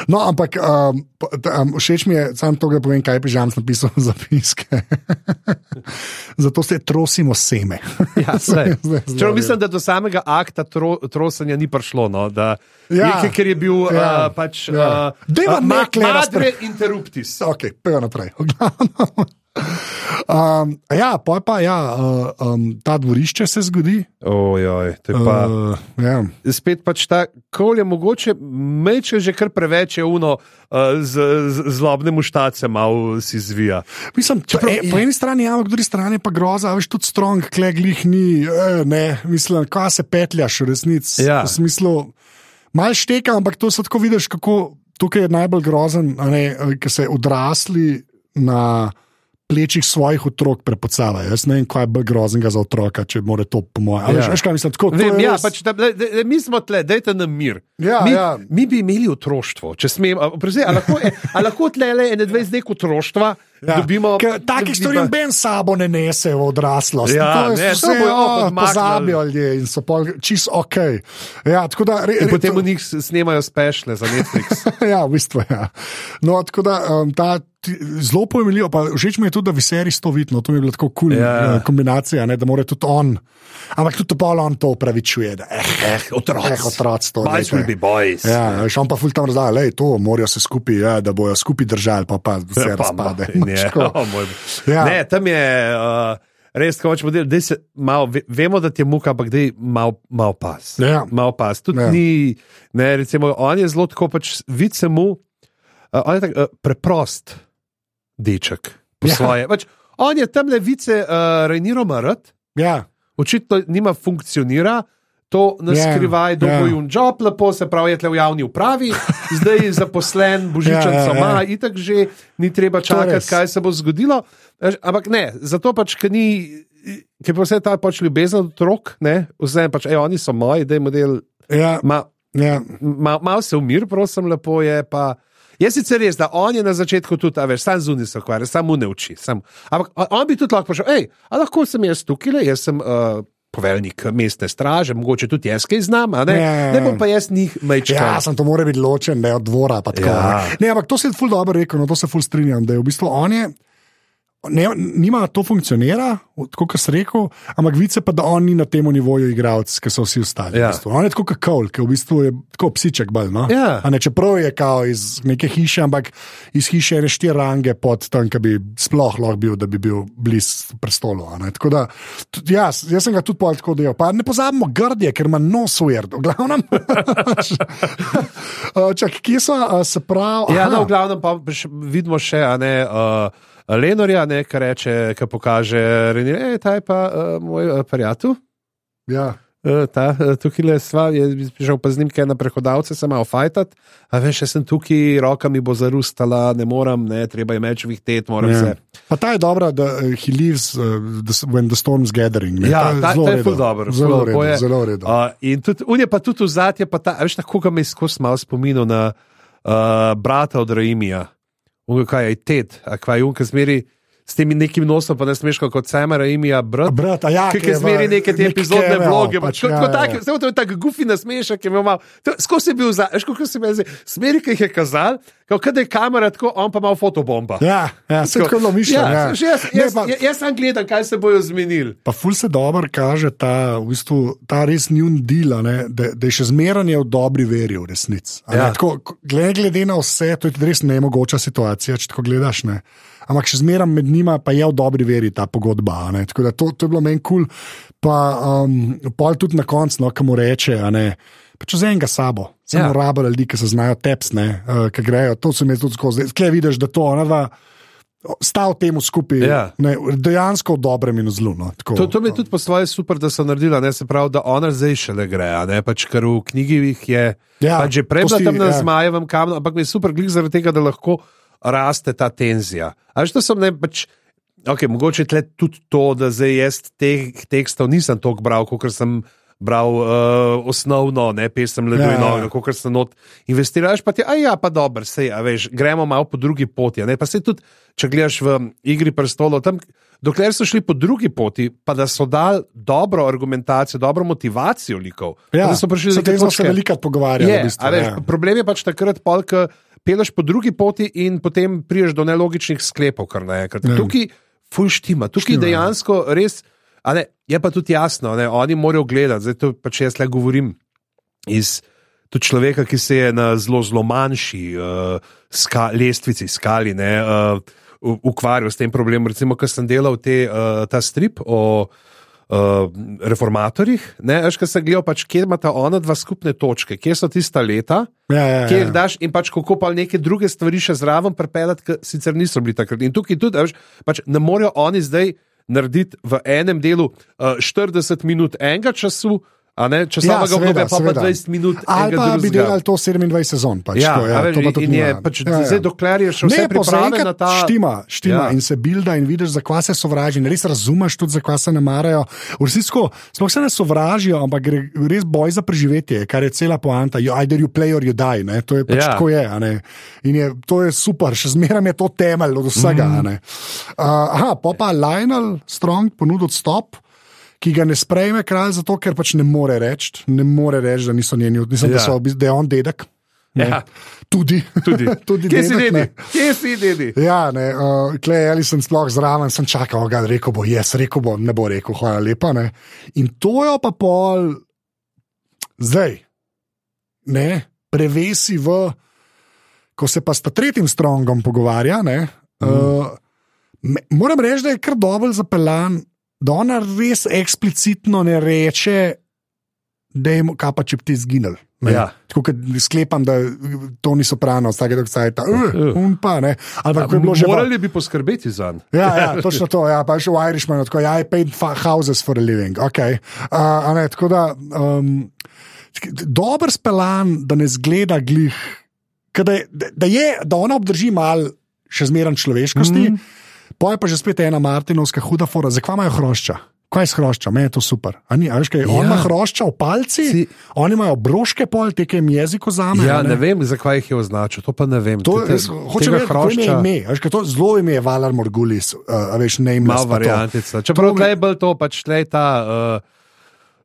No, ampak um, ta- um, všeč mi je samo to, da povem, kaj je Pižam napisal za zapiske. Zato se trosimo seme. Ja, saj. Zdaj- zdaj- Čeprav mislim, da do samega akta tro, trosanja ni prišlo. No, da, Ja. je, ker je bil Ja. uh, pač. Ja. Uh, Dajva ma, nekle madre interruptis. Ok, pojjo naprej. Um, ja, poj pa ja, uh, um, ta dvorišče se zgodi. Ojoj, to je pa. Uh, ja. spet pač ta kol je mogoče, meče že kar preveč je uno, uh, z, z zlobne muštace malo si zvija. Mislim, Čeprav, e, po eni strani je, ampak po drugi strani je pa groza, veš, tudi strong, kleglih ni, e, ne, mislim, kaj se petljaš v resnici. Ja. V smislu, mal šteka, ampak to se tako vidiš, kako tukaj je najbolj grozen, ker se odrasli na plečih svojih otrok prepocavajo. Jaz ne vem, kaj je bolj groznega za otroka, če more to po mojem. Ja. Ja. Veš, kaj mislim, tako, to Vem, ja, res- pač, da, da, da, mi smo tle, dajte nam mir. Ja, mi, ja. mi bi imeli otroštvo, če smem. a, oprosti, A lahko, a lahko tle le ene dve zdaj otroštva Ja, dobimo? ker Takih stvari dobiva- noben sabo ne nese v odraslost. Ja, to je to vse oh, odmaknili. pozabijo ljudje in so pol čist ok. Ja, da, re, re, potem v njih s- snemajo spešle za Netflix. ja, v bistvu. Ja. No, tako da um, ta zelo pojemljivo, pa všeč mi je tudi, da Viserys to vidi, no, to mi je bila tako kul cool, Ja. ja. kombinacija, ne, da mora tudi on. Ampak tudi pol on to upravičuje, da eh, Eh, otroci. eh, otroci to. Be boys. Ja, veš, on pa ful tam razlaga, lej, to morajo se skupaj, ja, da bojo skupaj držali, pa pa vse Ja, pa, razpade. je, tako. Ja. Ne, tam je uh, res, ko hočemo delati, daj se malo, ve, vemo, da ti je muka, ampak daj malo mal pas. Ja. Mal pas. Tudi Ja. ni, ne, recimo, on je zelo tako, pač vid se mu, uh, on je tak uh, preprost deček po Ja. svoje. Pač, on je tam le vice uh, Rejniro Marat, Ja. očitno nima funkcionira. to na Ja, skrivaj, ja. dobil jim job, lepo se pravi, je tle v javni upravi, zdaj je zaposlen, božičen Ja, ja, ja. sama, itak že ni treba čakati, kaj se bo zgodilo. Ampak ne, zato pač, ker ni. Ker pa vse ta pač ljubezen otrok, ne, vse pač, ej, oni so moji, da je model, Ja, ma, ja. ma, malo se umir, prosim, lepo je pa. Je sicer res, da on je na začetku tudi, a veš, sam zunaj se ukvarja, samo ne uči. Sam. Ampak on- bi tudi lahko prišel, hej, a lahko sem jaz tukaj, le, jaz sem uh, poveljnik mestne straže, mogoče tudi jaz kaj znam, ne, ja. ne bom pa jaz njih mečkal. Ja, sem to mora biti ločen, ne od dvora. tako, Ja. ne. Ne, ampak to si ful dobro rekel, no to se ful strinjam, da je v bistvu on je. Ne, nima to funkcionira, tako kot sem rekel, ampak vice pa, da on ni na tem nivoju igralec, ki so vsi ostali. Ja. V bistvu. On je tako kot Kol, ki v bistvu je tako psiček bolj. No? Ja. A Ne, čeprav je kao iz neke hiše, ampak iz hiše ene štiri range pod tam, ki bi sploh lahko bil, da bi bil blizu prestolu. a ne. Tako da, tudi jaz, jaz sem ga tudi pol tako delal. Pa ne pozabimo grdje, ker ima nos ujerd, v glavnem. Uh, Čak, kje so, uh, se pravi? Ja, no, v glavnem pa vidimo še, a ne. Uh, Lenorja, ne, ki reče, ki pokaže, Reni, ej, ta je pa uh, moj uh, prijatelj. ja. Uh, ta, uh, tukaj le sva, je prišel pa z njim, kaj na prehodavce, se malo fajtat. A veš, jaz sem tukaj, roka mi bo zarustala, ne morem, ne, treba je meč vihtet, moram Ja. se. Pa ta je dobra, da uh, he lives uh, the, when the storm's gathering. ne. Ja, ta, zelo ta je ful dobro. Zelo redo, je. zelo redo. Uh, in tudi, on je pa tudi v zadnje, pa ta, veš, tako ga me skozi malo spominal na uh, brata od Raimija. Kaj je Ted, a kaj je on, ki zmeri s temi nekim nosom, pa ne smeš kot Sama Raimija, brat. Brat, ja, Ki je zmeri neke te epizodne vloge, pač, ja, ja, ja. tak, to je tako gufi nasmešek, je imel malo. Skozi je bil, za- veš, kako se mi zdi, smeri, ki jih je kazal, kot da je kamera tako, on pa ima fotobomba. Ja, ja se tako zelo mišljeno. Ja, Ja, jaz, jaz, Ne, pa- jaz sam gledam, kaj se bojo zmenili. Pa ful se dobro kaže ta, v bistvu, ta res njun del, a ne, da, da je še zmeraj v dobri veri, v resnici. Ja. Tako, ko- Glede, glede na vse, to je res nemogoča situacija, če tako gledaš. Ne. Ampak še zmeraj med njima pa je v dobri veri ta pogodba. Tako da to, to je bilo meni kul. Cool. Pa um, pol tudi na koncu, no, kam reče, ne. Pač z enega sabo, samo Ja. rabo ljudi, ki se znajo tepsne, uh, ki grejo. To se mi je tudi skozi. Tukaj vidiš, da to ona dva sta v tem skupaj. Ja. Ne, dejansko v dobrem in v zlu. No, tako. To, to mi je tudi po svoje super, da so naredili, ne se pravi, da ona zdaj šele gre, a ne pač, ker v knjigi jih je Ja, pač že prej bila tam na ja. zmajevem kamnu, ampak mi je super glik zaradi tega, da lahko raste ta tenzija. A veš, to sem ne pač. Okay, mogoče tle tudi to, da zdaj jaz teh tekstov nisem toliko bral, kot sem bral uh, osnovno, ne pesem Ledo Ja, in ja. Novo, kot sem not investiraš, pa ti, a ja, pa dobro, sej, a veš, gremo malo po drugi poti. Ne? Pa se tudi, če gledaš v Igri prestolov, tam, dokler so šli po drugi poti, pa da so dali dobro argumentacijo, dobro motivacijo likov. Ja, da so prišli do te tem smo se veliko pogovarjali. Je, v bistvu, ja. Problem je pač takrat, pol, ko peleš po drugi poti in potem priješ do nelogičnih sklepov, kar naenkrat. Ja. Tukaj full štima, tukaj Štima, ja. dejansko res. a Ne, je pa tudi jasno, ne, oni morajo gledati, zdaj to pač jaz le govorim iz tudi človeka, ki se je na zelo, zelo manjši uh, ska, lestvici, skali, ne, uh, ukvarjal s tem problemom. Recimo, ko sem delal te, uh, ta strip o uh, reformatorjih, ne, veš, ko sem gledal, pač, kje imata ona dva skupne točke, kje so tista leta, Ja, ja, kje ja. jih daš in pač kako pa neke druge stvari še zraven prepeljati, ki sicer niso bili takrat. In tukaj tudi, veš, pač ne morejo oni zdaj narediti v enem delu uh, 40 minut enega času, a ne časovnega Ja, seveda, pa, seveda. 20 minut. Ali pa bi drugega. delali to 27 sezon. Pač, Ja, to, ja, veš, to pa tudi in je pač zdaj, dokler je še vse pripravljeno na ta- Štima, štima Ja. ja. in se bilda in vidiš, zakaj se sovraži. Res razumeš tudi, zakaj se ne marajo. V resnici, sploh se ne sovražijo, ampak gre res boj za preživetje, kar je cela poanta. You, either you play or you die. Ne? To je pač Ja. ja. tako je. In je, to je super, še zmeraj je to temelj od vsega. Mm. Uh, aha, pa pa Lionel Strong ponudil odstop. Ki ga ne sprejme kralj, zato ker pač ne more reči, ne more reči, da niso njeni, mislim, ja. da, so, da je on dedek. Ne. Ja. Tudi. Tudi. Tudi Kje si dedi? Kje si dedi? Ja, ne, uh, klej, ali sem sploh zraven, sem čakal, da rekel bo, jaz rekel bo, ne bo rekel, hvala lepa. Ne. In to jo pa pol, zdaj, ne, prevesi v, ko se pa s tretjim strongom pogovarja. Ne, mm. uh, me, moram reči, da je kar dober zapeljan, da ona res eksplicitno ne reče, dejmo, kaj pa če bi ti izginil. ne. Ja. Tako kot sklepam, da to ni soprano, vsake dok staj ta, uh, un pa ne. Ali pa kako je bilo že. pa- Morali bi poskrbeti za njega. Ja, ja, točno to. Ja, pa še v Irishmanu, tako ja, I paid fa- houses for a living. Okay. Uh, ne, tako da, um, dober speljan, da ne zgleda glih, da, je- da, da, je, da ona obdrži malo še zmeren človeškosti, mm -hmm. pa že spet ena Martinovska huda fora, zakaj imajo hrošča? Kaj je hrošča, meni je to super. A Ni, a veš, kaj, ja. On ima hrošča v palci, Si- oni imajo broške pol, te, ki jim jezik vzame. Ja, a ne vem, zakaj jih je označil, to pa ne vem. To, Te- jaz, hočem reči, to ime hrošča- ime. a Veš, kaj to zelo ime je Valar Morgulis, uh, veš, nameless. Malo pa to. variantica. Čeprav To je bolj to, pač je ta. Uh,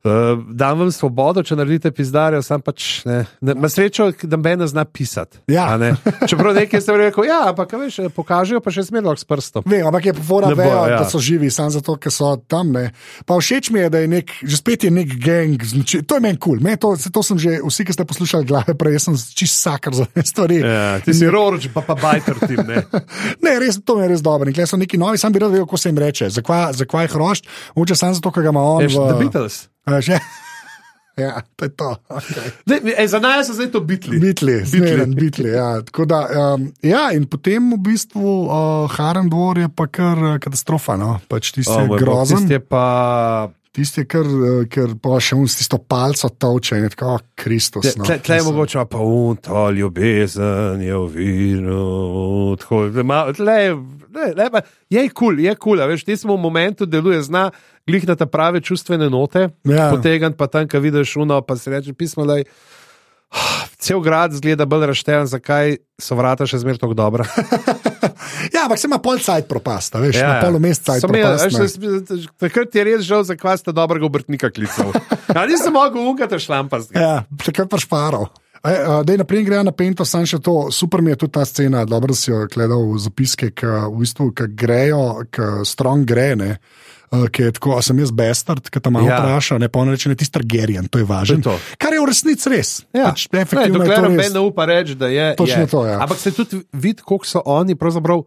Uh, dam vam svobodo, če naredite pizdarjo, sam pač ne. ne Ma srečo, da me ne zna pisati. Ja. ne. Čeprav nekaj ste rekel, ja, ampak veš, pokažejo pa še smerno s prstom. Vem, ampak je fora Ne bo, vejo, ja. da so živi, samo zato, ker so tam. Ne. Pa všeč mi je, da je nek, že spet je nek gang, znači, to je meni kul. Cool. To, to sem že, vsi, ki ste poslušali glave, prej sem čist sakar za te stvari. Ja, ti si roroč, pa pa bajter tim. Ne. Ne, res, to mi je res dobro. In tukaj so neki novi, sam bi rad vedel, kako se jim reče. Zakaj, zakaj hrošč? Mogoče samo zato, ker ga ima on. Eš, v, The Beatles. Že? Ja, to je to. Okay. Ne, ej, za nas so zdaj to bitli. Bitli, zmeren, bitli. Ja. Tako Da, um, ja, in potem v bistvu uh, Harem dvor je pa kar uh, katastrofa. No? Pač tisti O, je moj bog, grozen. tisti je pa Tisti kar, eh, ker pa še un s tisto palco toče in tako, oh, Kristus. No. Tle, tle je mogoče pa un, to ljubezen je da ma- tle je- ne, ne, pa Je kul, cool, je kul, cool, veš, ti smo v momentu, deluje zna, glih na te prave čustvene note, Ja. potegant pa tam, ko vidiš uno, pa si reče pismo, da je. Cel grad zgleda bolj rašteven, zakaj so vrata še zmeraj tako dobra. Ja, ampak se ima pol cajt propast, a veš, ja, Ja, ja. ja. pol mest cajt Sem imel, propast. veš, ne. jaz- jaz- Takrat je res žal, zakaj ste dobrega obrtnika klical. Ja, nisem mogel unkati šlampasti. Ja, takrat pa šparov. Da je naprej gre na Pento, sam še to, super mi je tudi ta scena, dobro si jo gledal v zapiske, ki v bistvu ki grejo, ki strong gre, ne. Ki je tako, a sem jaz bestard, ki te malo Ja. vpraša, ne pa on reče, ne tisti Targaryen, to je važno. Je. Kar je v resnici res. Ja. Pač, je dokler noben ne upa reči, da je. Točno je. to, ja. Ampak se tudi vidi, koliko so oni pravzaprav.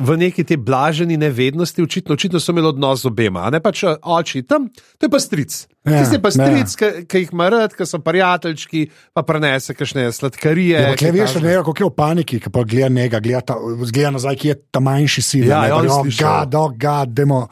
V neki te blaženi nevednosti, očitno, očitno so imeli odnos z obema, ne pač eh, oči tam, to je pa stric. Ja, Ja, Tisti je pa stric, ja. ja. ki jih ima rad, ki so prijateljčki, pa prenese kakšne sladkarije. Ja, kaj veš, takega. ne, kako je v paniki, ki pa gleda njega, gleda, ta, gleda nazaj, ki je ta manjši sin. Ja, ne, ja, je, oh, God, demo.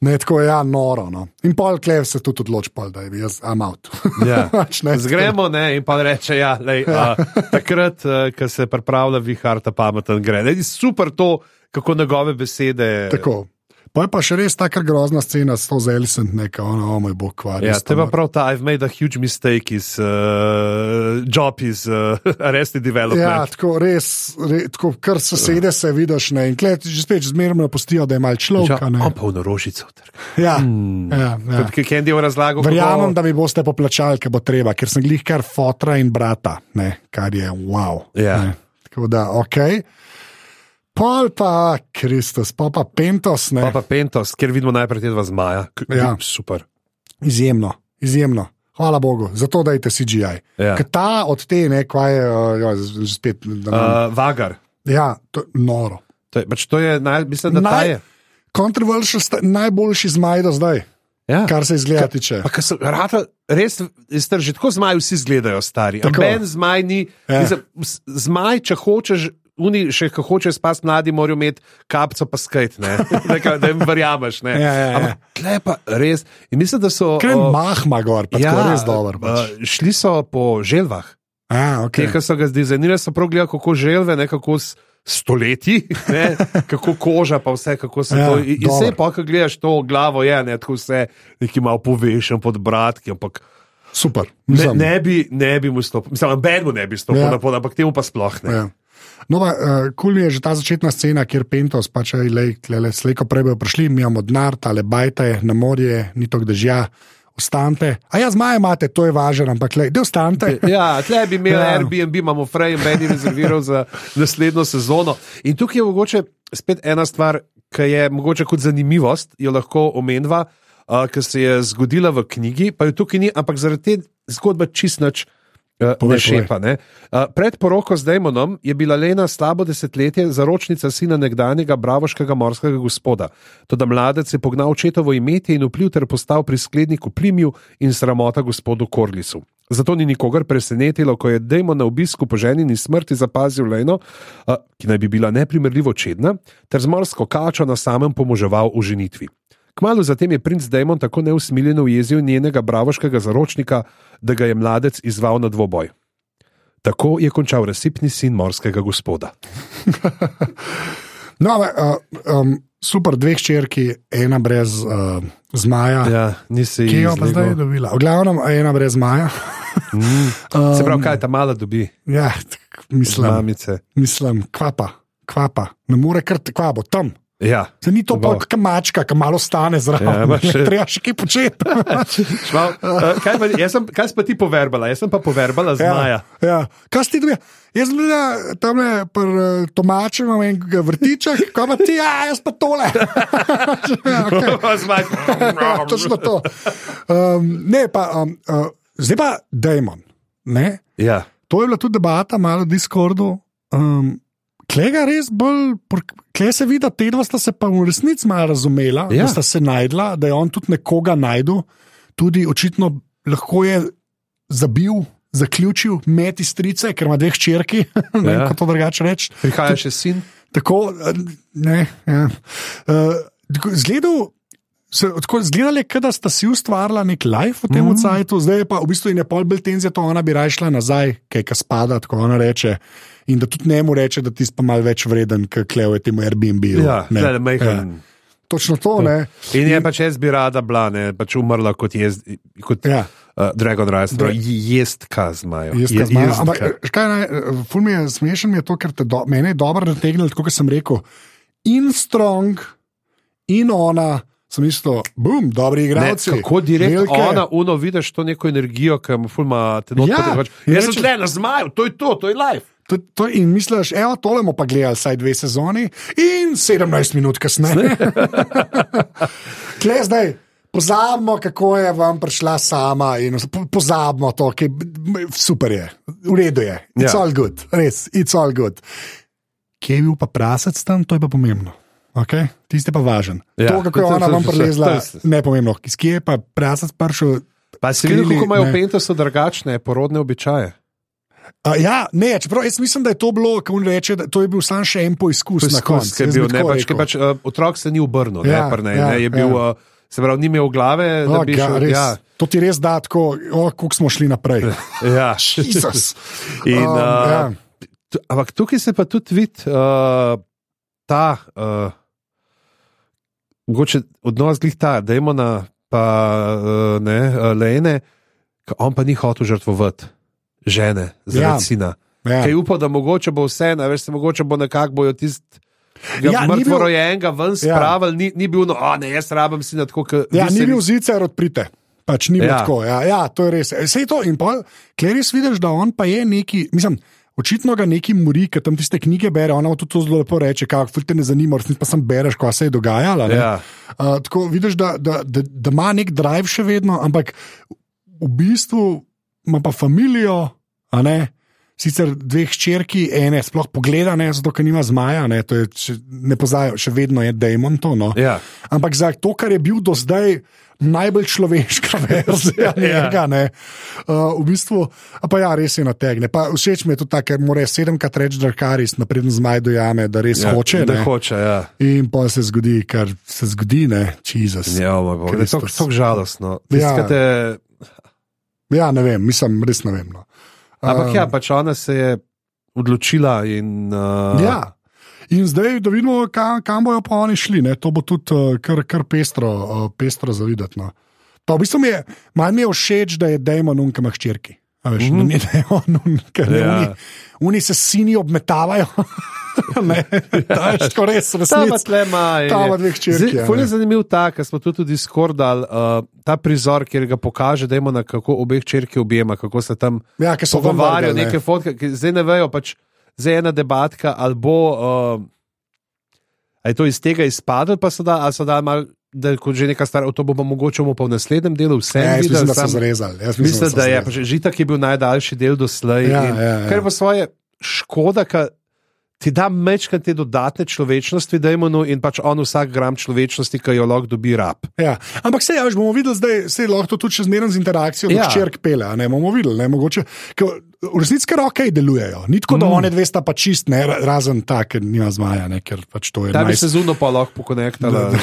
Ne, tako je, ja, noro. No. In pol klev se tudi odloči, pol, da je jaz, I'm out. Ja. Pač ne, Zgremo ne, in pa reče, ja, lej, ja. A, takrat, uh, ko se pripravlja vihar, ta pameten gre. Ne, super to, kako njegove besede. Tako. Pa je pa še res taka grozna scena s to zelisen, neka, ono, oh moj bog, kvar. Ja, te pa prav ta, I've made a huge mistake is uh, job is uh, arrested development. Ja, tako res, re, tako, kar sosede se vidiš, ne, in klej že spet zmerno pustijo, da je mal človek. a ne. On pa v norožico. Ja, ja, ja. Kot je Kendi razlagal, Verjamem, da mi boste poplačali, ker bo treba, ker sem glih kar fotra in brata, ne, kar je wow. Ja. Ne. Tako da, ok. Pol pa Kristus, pa pa Pentos, ne. Pa pa Pentos, ker vidimo najprej te dva zmaja. K Ja. Super. Izjemno, izjemno. Hvala Bogu, zato dajte CGI. Ja. Ker ta od te, ne, kaj je, uh, ja, z- z- spet. Da, uh, Vagar. ja, to je noro. To je, pač to je naj, mislim, da ta Naj- je. Controversial, sta- najboljši zmaj do zdaj, Ja. kar se izgleda tiče. Pa, ka so, rata, res, res, že tako zmaj vsi izgledajo stari. Amben zmaj ni. Ja. Ja. Mislim, zmaj, če hočeš. Oni, še ko hočejo spasti, mladi morajo imeti kapco, pa skajt, ne? da, ka- da jim verjameš. ne. Ja, ja, ja. Ampak tle pa res. In mislim, da so. Je o, mahma gor, pa ja, res dober. Pač. uh, šli so po želvah. A, Te, okay. ki so ga zdizajnirali, so prav gledali, kako želve, ne kako stoletji, ne, kako koža, pa vse, kako se Ja, to. In, dobro. vse, pa ko gledaš to glavo, je ne, tako vse, neki malo povešen pod bratki, ampak Super. ne, Mislim, ne, bi, ne bi mu stopil, mislim, Ben mu ne bi stopil ja. na pod, ampak temu pa sploh ne. Ja. No, pa, uh, kul mi je že ta začetna scena, kjer Pentos, pač le, slejko prej bojo prišli, mi imamo denar, tale bajte na morje, ni to dežja, ostanite. A ja, zmaje imate, to je važno, ampak le, da ostanite. Ja, tle bi imeli Ja. Airbnb, imamo Frey in Ben je rezerviral za naslednjo sezono. In tukaj je mogoče spet ena stvar, ki je mogoče kot zanimivost, jo lahko omenjava, uh, ki se je zgodila v knjigi, pa jo tukaj ni, ampak zaradi te zgodbe čist nič Uh, Ne šepa. Uh, pred poroko z Damonom je bila Lena slabo desetletje zaročnica sina nekdanjega bravoškega morskega gospoda. Toda mladec je pognal očetovo imetje in vpliv ter postal prisklednik v plimju in sramota gospodu Korlisu. Zato ni nikogar presenetilo, ko je Damon na obisku po ženini smrti zapazil Leno, uh, ki naj bi bila neprimerljivo čedna, ter z morsko kačo na samem pomoževal v ženitvi. Kmalo zatem je princ Damon tako neusmiljeno ujezil njenega bravoškega zaročnika, da ga je mladec izval na dvoboj. Tako je končal razsipni sin morskega gospoda. No, ampak, uh, um, super, dve hčerki, ena brez uh, zmaja. Ja, nisi Kje jo pa zdaj dobila? V glavnem, ena brez zmaja. Mm. Se pravi, kaj ta mala dobi, Ja, tak, mislim, mamice. mislim, kvapa, kvapa, ne more kar kvabo tam. Ja. Se ni to pa kot mačka, ki malo stane zraven. Ja, Ja, še- Treba še kaj početi. Šmal, uh, kaj, pa, sem, kaj si pa ti poverbala? Jaz sem pa poverbala z Maja. Ja, ja. Kaj si ti dobil? Jaz sem bil tam pri Tomaču, imam enega vrtiča, kaj pa ti, ja, jaz pa tole. Ja. Ja, Točno to. Um, ne, pa, um, uh, zdaj pa Dajmon. Ja. To je bila tudi debata, malo v Discordu. Um, Klega res bolj, kle se vidi, da te dva sta se pa v resnici malo razumela, Ja. da sta se najdla, da je on tudi nekoga najdel, tudi očitno lahko je zabil, zaključil, meti strice, ker ima dve hčerki, ne vem, Ja. kako to drugače reči. Prihaja še sin. Tako, eh, ne, ja. uh, zgledal. Se, tako, zgledali je, da sta si ustvarila nek life v tem mm. cajtu, zdaj je pa v bistvu in je pol bolj tenzija, to ona bi raje šla nazaj, kaj ka spada, tako ona reče. In da tudi ne mu reče, da ti pa mal več vreden, kot klevo je temu Airbnb. Ja, ne, ne, ne, ja. Točno to, ne. In je pač jaz bi rada bila, ne, pač umrla kot, jez, kot Ja. uh, Dragon Rice, torej jest kazmajo. Jaz Je- je, zmaga, jest ampak, eh, kaj naj, eh, ful mi je smešen, mi je to, ker te do, mene je dobro nategnil, tako kot sem rekel. In strong, in ona, sem isto, bum, dobri Ne, igralci. kako direkt Velike. ona, uno, vidiš to neko energijo, ki mu fulma te not Ja, in Jaz sem tle na zmaju, to je to, to je life. To, to, in misliš, evo, tole bomo pa gledali vsaj dve sezoni, in 17 minut kasneje. Kle zdaj, pozabimo, kako je vam prišla sama, in pozabimo to, ki super je, v redu je, it's Ja. ja. all good, res, it's all good. Kje je bil pa prasec tam, to je pa pomembno. Okay? Tisti je pa važen. Ja, Ja, to, kako je ona vam prelezla, je- ne pomembno. Iz kje je pa prasec prišel? Pa si videl, kako imajo ne. v Pentosu drugačne porodne običaje. Uh, ja, ne, čeprav jaz mislim, da je to bilo, kako on reče, da to je bil samo še en poizkus na koncu. je bil, pač, pač, uh, otrok se ni obrnil, Ja, ne, prne, ja, ne, je bil, ja. uh, se pravi, ni imel glave, da Oh, bi ga, šel. res, Ja, To ti res da tako, oh, kako smo šli naprej. ja. Jezus. In, Um, uh, ja. Ampak tukaj se pa tudi vidi uh, ta, uh, mogoče odnos glih ta, da imamo na pa uh, ne, uh, lene, ki on pa ni hotel žrtvovati žene zaradi Ja. ja. sina. Ja. Kaj upa, da mogoče bo vse, ne, veš, se mogoče bo nekako bojo tisti. Ja, Ja, mrtvo bil- rojenega ven Ja. spravili, ni, ni bil, no, a ne, jaz rabim sina tako, kot Ja, ni bil zicer odprite. Pač ni bilo Ja. tako. Ja, ja, to je res. Vse to in pol, kler res vidiš, da on pa je neki, mislim. Očitno ga neki mori, ker tam tiste knjige bere, ona tudi to zelo lepo reče, kako te ne zanima, resnici pa sem bereš, kaj se je dogajalo. Ja. Uh, tako vidiš, da, da, da, da ima nek drive še vedno, ampak v bistvu ima pa familijo, a ne. Sicer dve hčerki, ene sploh pogleda, ne, zato ker nima zmaja, ne, to je, če, ne poznajo, še vedno je Damon to. No. Ja. Ampak za to, kar je bil do zdaj najbolj človeška verzija njega, ne, uh, v bistvu, pa ja, res je nategne. Pa všeč mi je tudi ta, ker mora sedemkrat reči, da karis, napreden zmaj dojame, da res Ja, hoče. Da ne. hoče, ja. In pa se zgodi, kar se zgodi, ne, Jezus. Ja, moj bog, to je Kristus. tako žalostno. Ja. Ja. Te, Ja, ne vem, mislim, res ne vem. No. ampak Um, ja, pač ona se je odločila in. Uh, ja. In zdaj, da vidimo, kam, kam bojo pa oni šli. Ne? To bo tudi uh, kar, kar pestro, uh, pestro zavideti. No. Pa v bistvu mi je, malo mi je všeč, da je Dajmo nunka ima hčerki. A Veš, mm -hmm. da je on, ker ne, Ja. oni, oni se sini obmetavajo. ne, to je tako res, resnici. tle ima. Dve hčerki, ja, Ful je ne. zanimiv ta, ker smo tu tudi skordali uh, ta prizor, kjer ga pokaže, da ima na kako obeh črki objema, kako se tam Ja, pogovarjajo, ne. neke fotke, ki zdaj ne vejo, pač zdaj je ena debatka, ali bo. Uh, A je to iz tega izpadlo, pa so da, so da malo da je kot že neka stara, to bomo mogoče pa v naslednjem delu vse Ja, videli. mislim, da so zrezali. Mislim, Mislim, da je, so pa že Žitak je bil najdaljši del doslej. Ja, in ja, ja. Kar pa svoje škoda, ker ti da mečkati te dodatne človečnosti, da imamo in pač on vsak gram človečnosti, ki jo lahko dobi rab. Ja. Ampak se, ja, veš, bomo videli, zdaj se lahko to tudi še zmeraj z interakcijo, da Ja. črk pele. Ne bomo videli, ne, mogoče. V resnici kar ok delujejo. Ni tako, da Mm. one dve sta pa čist, ne, ra- razen ta, ker nima zmaja, ne, ker pač to je Da bi nice. se zuno pa lahko pokonektala z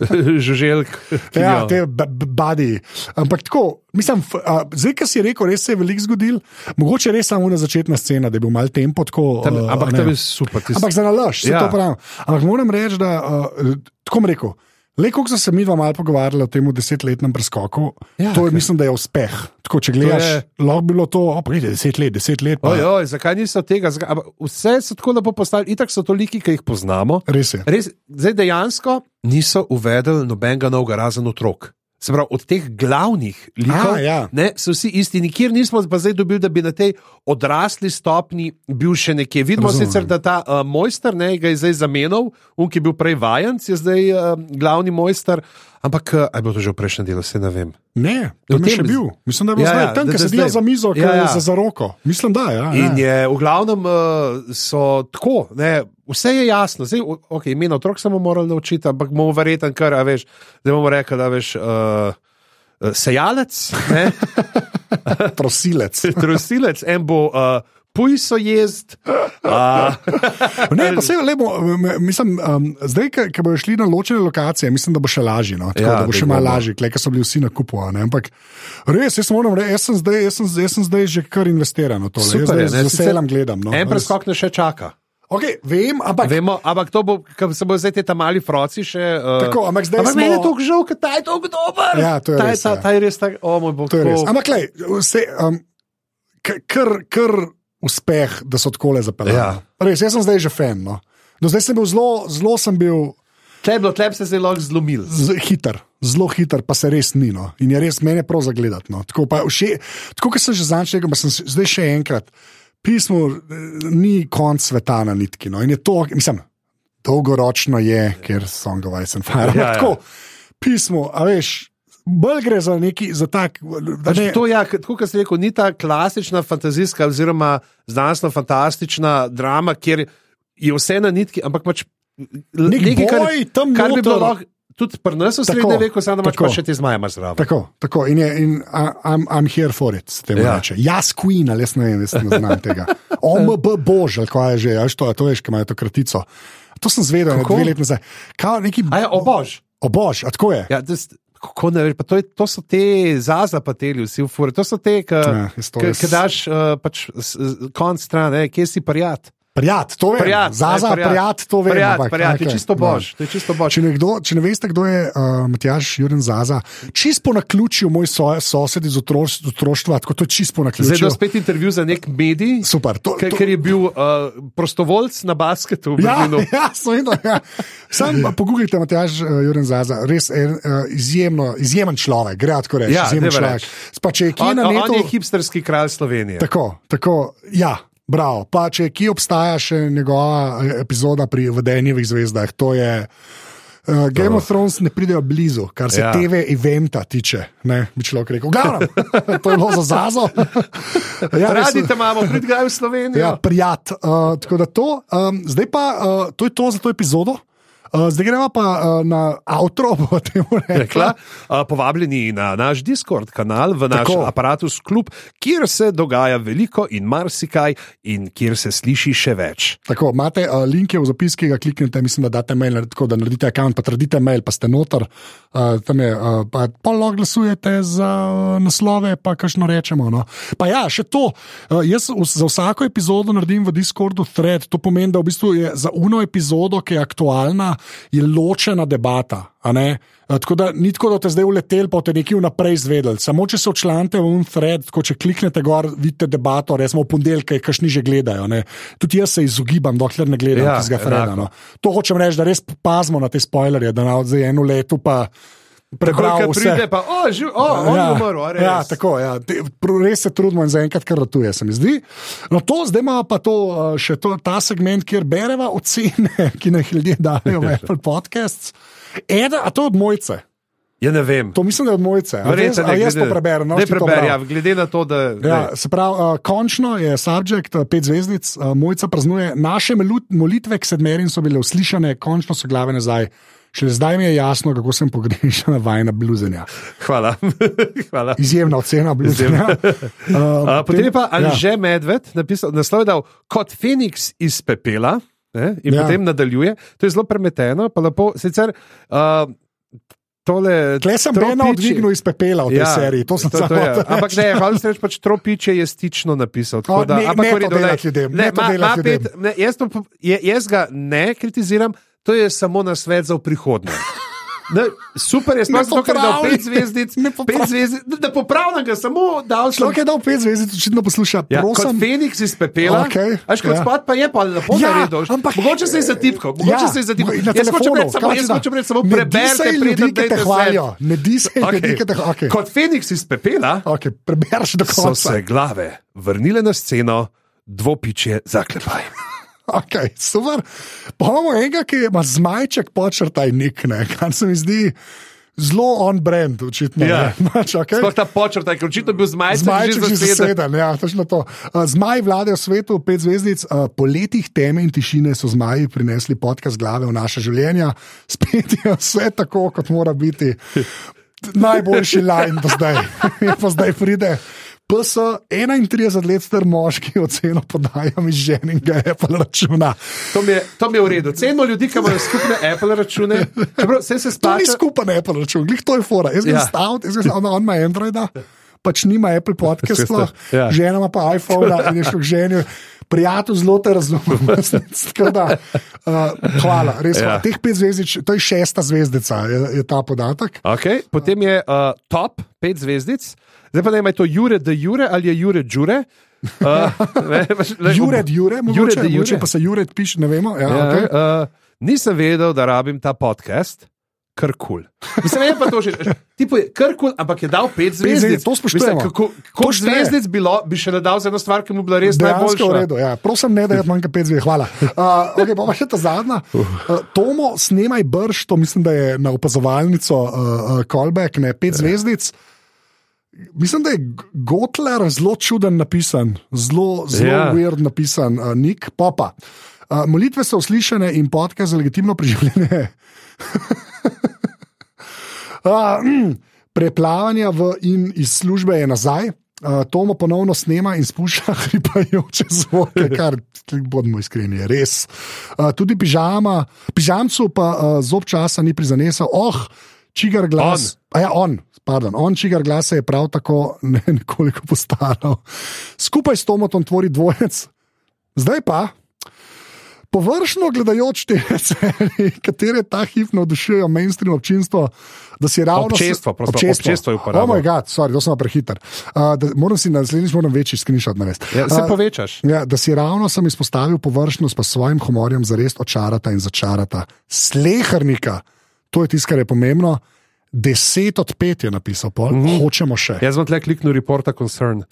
žuželk. ki Ja, jo- te badi. Ampak tako, mislim, a, zdaj, ki si rekel, res se je veliko zgodil, mogoče res samo na začetna scena, da je bil mal tempo tako. Tam, a, ampak tam je super. Tis, Ampak za nalaž, se Ja. ja. to pravim. Ampak moram reči, da uh, tako bom rekel. Le, ko smo se mi dva malo pogovarjali o tem desetletnem preskoku, Ja, to je, kaj. mislim, da je uspeh. Tako, če gledaš, je- lahko bi bilo to, pride, deset let, deset let. Pa, Oj, oj, zakaj niso tega? Zakaj, vse so tako lepo postavili, itak so toliki, ki jih poznamo. Res je. Res, zdaj dejansko niso uvedli nobenega novega, razen otrok. Se pravi, od teh glavnih likov A, ja. ne, so vsi isti, nikjer nismo pa zdaj dobili, da bi na tej odrasli stopni bil še nekje. Vidimo Razumem. sicer, da ta uh, mojster ne, ga je zdaj zamenjal, un ki je bil prej vajenc, je zdaj uh, glavni mojster. Ampak, uh, aj bo to že v prejšnjem delu, se ne vem. Ne, tam je še bil. Mislim, da je bil Ja, ja, zdaj ja, tam, ki sedijo zdaj- za mizo, Ja, ja, ja. ja. za, za roko. Mislim, da ja, In ja. je v glavnem uh, so tako, ne, vse je jasno. Zdaj, ok, imena otrok samo morali naučiti, ampak bomo verjetno kar, a veš, da bomo rekli, da veš. Uh, Sejalec, prosilec. trosilec, en bo uh, pujso jezd. Uh, Ne, pa se lepo, mislim, um, zdaj, ki bodo šli na ločene lokacije, mislim, da bo še lažje. No? Tako, Ja, da bo še malo lažje, ker so bili vsi na kupu. Ampak res, jaz moram reči, jaz sem zdaj, jaz sem, jaz sem zdaj že kar investiran v to. Jaz super, je, zdaj z veseljem gledam. No. en Res. preskok ne še čaka. Okay, vem, ampak Vemo, ampak to bo, ker se bo zdaj te tam mali froci še. Uh, Tako, ampak zdaj ampak smo- meni je to žal, ker ta je tako dober. Ja, to je ta, res, ta, ja. ta je res tak, o moj bog. to je res. Ampak, klej, vse, um, kar, kar uspeh, da so tako le zapeljali. Ja. Res, jaz sem zdaj že fan. No. Do zdaj sem bil zelo, zelo sem bil. Tle je bilo, tle se zdaj lahko zlomil. z- hiter, zelo hiter, pa se res ni. No. In je res meni prav zagledati. No. Tako, pa vše, tako kot sem že zadnjič rekel, pa sem zdaj še enkrat. Pismo eh, ni konc sveta na nitki. No. In je to, mislim, dolgoročno je, ker Ice and Fire. Ja, Ja, ja. tako, pismo, a veš. Bolj gre za neki, za tak. Pač ne- to, ja, k- tako kot si rekel, ni ta klasična fantazijska oziroma znanstveno-fantastična drama, kjer je vse na nitki, ampak pač Nek nekaj, kar, tam kar bi bilo lahko tudi pri nas v srednjem veku, samo da imaš še te zmaje zraven. Tako, tako. In, je, in I'm, I'm here for it, se temu Ja. ja. reče. Jaz, Queen, ali jaz ne vem, jaz ne znam tega. OMB Bož, ali kaj je že, ali to, to veš, kaj imajo to kratico. To sem zvedel, dve leti nazaj. Kao neki, A ja, o bož. o Bož, a tako je. Ja, to s- kako ne veš, to, je, to so te zazapateli, vsi v furi, to so te, Ja, ki daš uh, pač konc stran, eh, kje si prijat. Prijat, to vem. Prijat, Zaza, ne, prijat, to vem. Prijat, ampak, prijat, to je čisto no. bož. To je čisto bož. Če, nekdo, če ne veste, kdo je uh, Matjaš Juren Zaza, čisto na ključju moj so, sosed iz otroš, otroštva, tako to je čisto na Zdaj je ključju. spet intervju za nek medij, Super. To, to, ker je bil uh, prostovoljc na basketu Ja, ja, seveda. Ja. Sam pogooglite, Matjaž uh, Juren Zaza, res en, uh, izjemno, izjemen človek, gre tako reči. Ja, izjemen človek. reči. Pa če je kje On, na on netu. je hipsterski kralj Slovenije. Tako, tako, ja. Bravo. Pa če kje obstaja še njegova eh, epizoda pri Vodenjevih zvezdah, to je. Uh, Game of Thrones ne pridejo blizu, kar se Ja. TV eventa tiče. Ne, bi človek rekel. Glavno, to je bilo za zazo. ja, Radi te imamo, prid ga v Slovenijo. Ja, prijat. Uh, tako da to, um, zdaj pa uh, to je to za to epizodo. Uh, zdaj gremo pa uh, na outro, bo temu rekla. Rekla, uh, povabljeni na naš Discord kanal, v naš Tako. aparatus klub, kjer se dogaja veliko in marsikaj, in kjer se sliši še več. Tako, imate uh, linke v zapis, ki ga kliknete, mislim, da date mail, tako da naredite račun, pa tradite mail, pa ste noter. Uh, tam je, uh, pa pa lahko glasujete za uh, naslove, pa kakšno rečemo. No. Pa ja, še to. Uh, jaz vs- za vsako epizodo naredim v Discordu thread, to pomeni, da v bistvu je za uno epizodo, ki je aktualna, je ločena debata. Uh, Tako da ni tako, da ste zdaj uleteli, pa ste nekaj vnaprej izvedeli. Samo če se včlanite v un thread, tako če kliknete gor, vidite debato, resmo v ponedeljke, kašni že gledajo. Ne. Tudi jaz se izogibam, dokler ne gledam Ja, tistega freda. No. To hočem reči, da res pazimo na te spoilerje, da na zdaj eno leto pa prebral Ko vse. pride, pa, o, živ, o, on je umrl, res. ja, tako, ja. Te, res se trudimo in zaenkrat kar ratuje, se mi zdi. No, to, zdaj imamo pa to, uh, še to, ta segment, kjer bereva ocene, ki nam jih ljudje dajo v Apple Podcasts. Eda, a to od mojce. Ja, ne vem. To mislim, da je od mojce. A Verjetno ne, jaz to preberem. No, Ne preberem, ja, glede na to, da. Ja, daj. se pravi, uh, končno je subjekt, uh, pet zvezdic, uh, mojca praznuje. Naše molitve k sedmerim so bile uslišane, končno so glave nazaj. Šele zdaj mi je jasno, kako sem pogrešana vajna bluzenja. Hvala. Hvala. Izjemna ocena bluzenja. Uh, A, potem je pa ja. Anže Medved napisal, naslov je dal kot Feniks iz pepela. Ne, in Ja. potem nadaljuje. To je zelo premeteno, pa lepo. Sicer, uh, tole, Tle sem vedno odvignil iz pepela v tej ja, seriji. To sem to, to samo je. hotel Ampak ne, hočem se reči, pač tropiče je stično napisal. tako O, Da, ne- ampak ne v redu, to glej. delati ljudem, ne to ma- delati ma ljudem. pet- ne, jaz, to, po- je, jaz ga ne kritiziram, to je samo na svet za prihodnje. Ne, super je, sploh Ne zato, ker je dal popravljaj. pet zvezdic. Pet zvezdic, da popravljam ga, samo dal sem Človek je dal pet zvezdic, očitno posluša. Ja, Prosim, Feniks iz pepela. Okej, Až kot ja. spad pa je pa lepo Ja, naredil. ampak- mogoče se je zatipkal, mogoče Ja, se je zatipkal. na Jaz hočem reči samo, jaz da? hočem reči samo preberite, ljudi, ki te hvalijo. Ne disaj ljudi, ki te okay. Kot Feniks iz pepela okay, Prebereš do so konca. se glave vrnile na sceno, dvopičje zaklepaj. Okay, super. Pa imamo enega, ki ima zmajček počrtaj nik, ne, kar se mi zdi zelo on brand, očitno. Ja. Pač, okay. Sploh ta počrtaj, ker očitno bil zmajček Zmajček že že zaseden. zaseden, ja, točno to. Uh, Zmaj vladajo svetu, pet zvezdic, uh, po letih teme in tišine so zmaji prinesli podcast glave v naše življenja, spet je vse tako, kot mora biti. Najboljši line do zdaj, je pa zdaj pride. PS 31 let star moški oceno podajam iz ženinga Apple računa. To mi, je, to mi je v redu. Cenimo ljudi, ki imajo skupne Apple račune. Čeprav vse se To ni splača. skupen Apple račun, glih to je fora. Jaz grem Ja. staviti, jaz grem on ima Androida, pač nima Apple podcast, sploh, Ja. žena ima pa iPhone in je šel k ženi. Prijatelj, zelo te razumem. Da, uh, hvala, res. Ja. Ja. Teh pet zvezdic, to je šesta zvezdica, je, je ta podatek. Okay. Potem je uh, top, pet zvezdic. Zdaj pa ne, je to Jure de Jure ali je Jure Džure. Uh, ne, pač, le- Jure, Jure, mogoče, Jure de Jure. mogoče pa se Jure piše, ne vemo. Ja, Ja, ja, okay. uh, nisem vedel, da rabim ta podcast. Kar kul. Cool. Mislim, je pa to že. Tipo je kar kul, cool, ampak je dal pet zvezdic. zvezdic, to spoštujemo. Mislim, kako šteje. zvezdic bilo, bi še dal za eno stvar, ki mu bila res Dejansko v najboljša. redu. Ja. Prosim, ne da je manjka pet zvezd. Hvala. Uh, okay, pa, pa še ta zadnja. Uh, Tomo, snemaj brž, to mislim, da je na opazovalnico uh, uh, callback, ne pet zvezdic. Mislim, da je Gotler zelo čuden napisan, zelo, zelo Ja. yeah. weird napisan, uh, Nik Popa. Uh, molitve so uslišane in podcast za legitimno preživljanje. uh, mm, preplavanja v in iz službe je nazaj. Uh, Tomo ponovno snema in spušča hripajoče zvoke, kar bodimo iskreni, je res. Uh, tudi pižama, pižamcu pa uh, zob časa ni prizanesel, oh, čigar glas. On. Ja, on, pardon, on, čigar glas se je prav tako ne, nekoliko postaral. Skupaj s Tomotom tvori dvojec. Zdaj pa, površno gledajoč te serije, katere ta hip navdušujejo mainstream občinstvo, da si ravno Občestvo, prosim, občestvo je uporabljal. Oh moj bog, sorry, to sem prehiter. Uh, da, moram si naslednjič moram večji screenshot narediti. Ja, se Uh, povečaš. Ja, da si ravno sem izpostavil površnost, pa s svojim humorjem zares očarata in začarata. Slehrnika, to je tisto, kar je pomembno. Deset od pet je napisal, pol, mm -hmm. hočemo še. Jaz bom tle kliknil report a concern.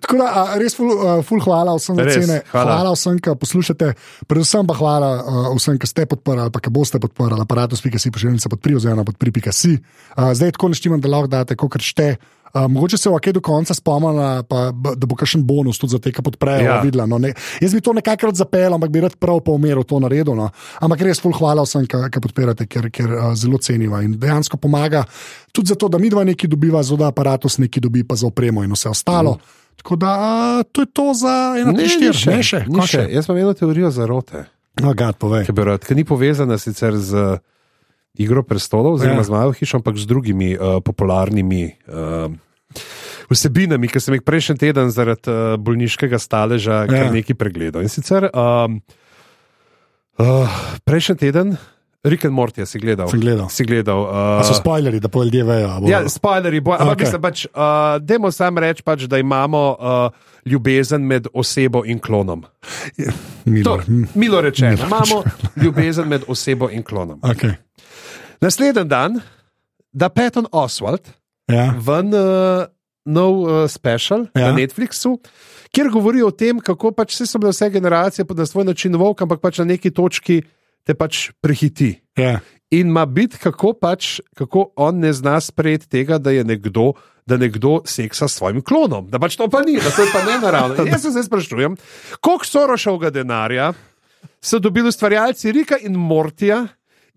Tako da, a, res, ful, uh, ful hvala vsem za Res, cene. hvala. hvala vsem, ki poslušate, predvsem pa hvala uh, vsem, ki ste podprli ali pa ki boste podprli aparatus.si, pošiljnica podpri oziroma podpri.si. Uh, zdaj tako neštimam, da lahko date, kot šte. Uh, mogoče se kaj do konca spomnila, pa, da bo kakšen bonus tudi za te, ki podprejo. Ja. Videla, no, ne. Jaz bi to nekajkrat zapeljal, ampak bi rad prav po umeru to naredil. No. Ampak res ful hvala vsem, ki podpirate, ker, ker uh, zelo cenimo in dejansko pomaga tudi zato, da mi dva nekaj dobiva, za da aparatus nekaj dobi, pa za opremo in vse ostalo. Mm. Tako da a, to je to za eno, štiri, ne še, ni ko še. Jaz imam eno teorijo zarote, No, gad, povej. ki ni povezana sicer z Igro prestolov, oziroma Ja. z Majo hišo, ampak z drugimi uh, popularnimi. Uh, Vsebinami, ki sem jih prejšnji teden zaradi uh, bolniškega staleža Ja. ja. nekaj pregledal. In sicer um, uh, prejšnji teden, Rick and Morty, si gledal. Sem gledal. Si gledal A so uh, spoilerji, da pol ljudje vejo. bo- Ja, spoilerji, bo, ampak okay. pač, uh, dajmo sam reči, pač, da imamo uh, ljubezen med osebo in klonom. Milo. To, milo rečeno, imamo ljubezen med osebo in klonom. Okay. Naslednji dan, da Patton Oswald Ja. ven uh, nov uh, special Ja. ja. na Netflixu, kjer govori o tem, kako pač vse so bile vse generacije pod na svoj način volk, ampak pač na neki točki te pač prehiti. Ja. In ima biti, kako, pač, kako on ne zna sprejeti tega, da je nekdo, da nekdo seksa s svojim klonom. Da pač to pa ni, da to je pa ne naravno. In Jaz se zdaj sprašujem, koliko sorošovega denarja so dobili ustvarjalci Rika in Mortija,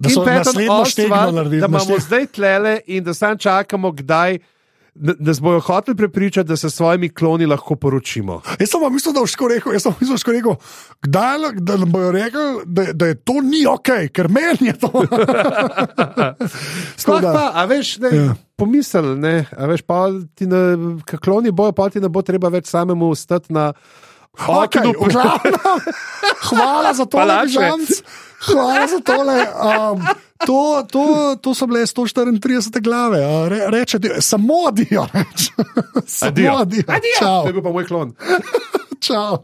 Da so naslednjo štegno naredili, da imamo zdaj tlele in da sam čakamo, kdaj. Da, da bojo hoteli prepričati, da se s svojimi kloni lahko poročimo. Jaz sem pa mislil, da boš rekel, jaz sem mislil, da rekel, kdaj, da nam bojo rekli, da, da je to ni ok, ker meni je to. Sploh da- pa, a veš, ne, Ja. pomisel, ne, a veš, pa ti na kloni bojo, pa ti ne bo treba več samemu stati na Okay, glavnem, hvala za to, Palače. Žanc. Hvala za tole. Um, to, to, to so bile 134 glave. a Re, reče, samo. Samo Adijo. adijo. Adijo. Čau. To je bil pa moj klon. Čau.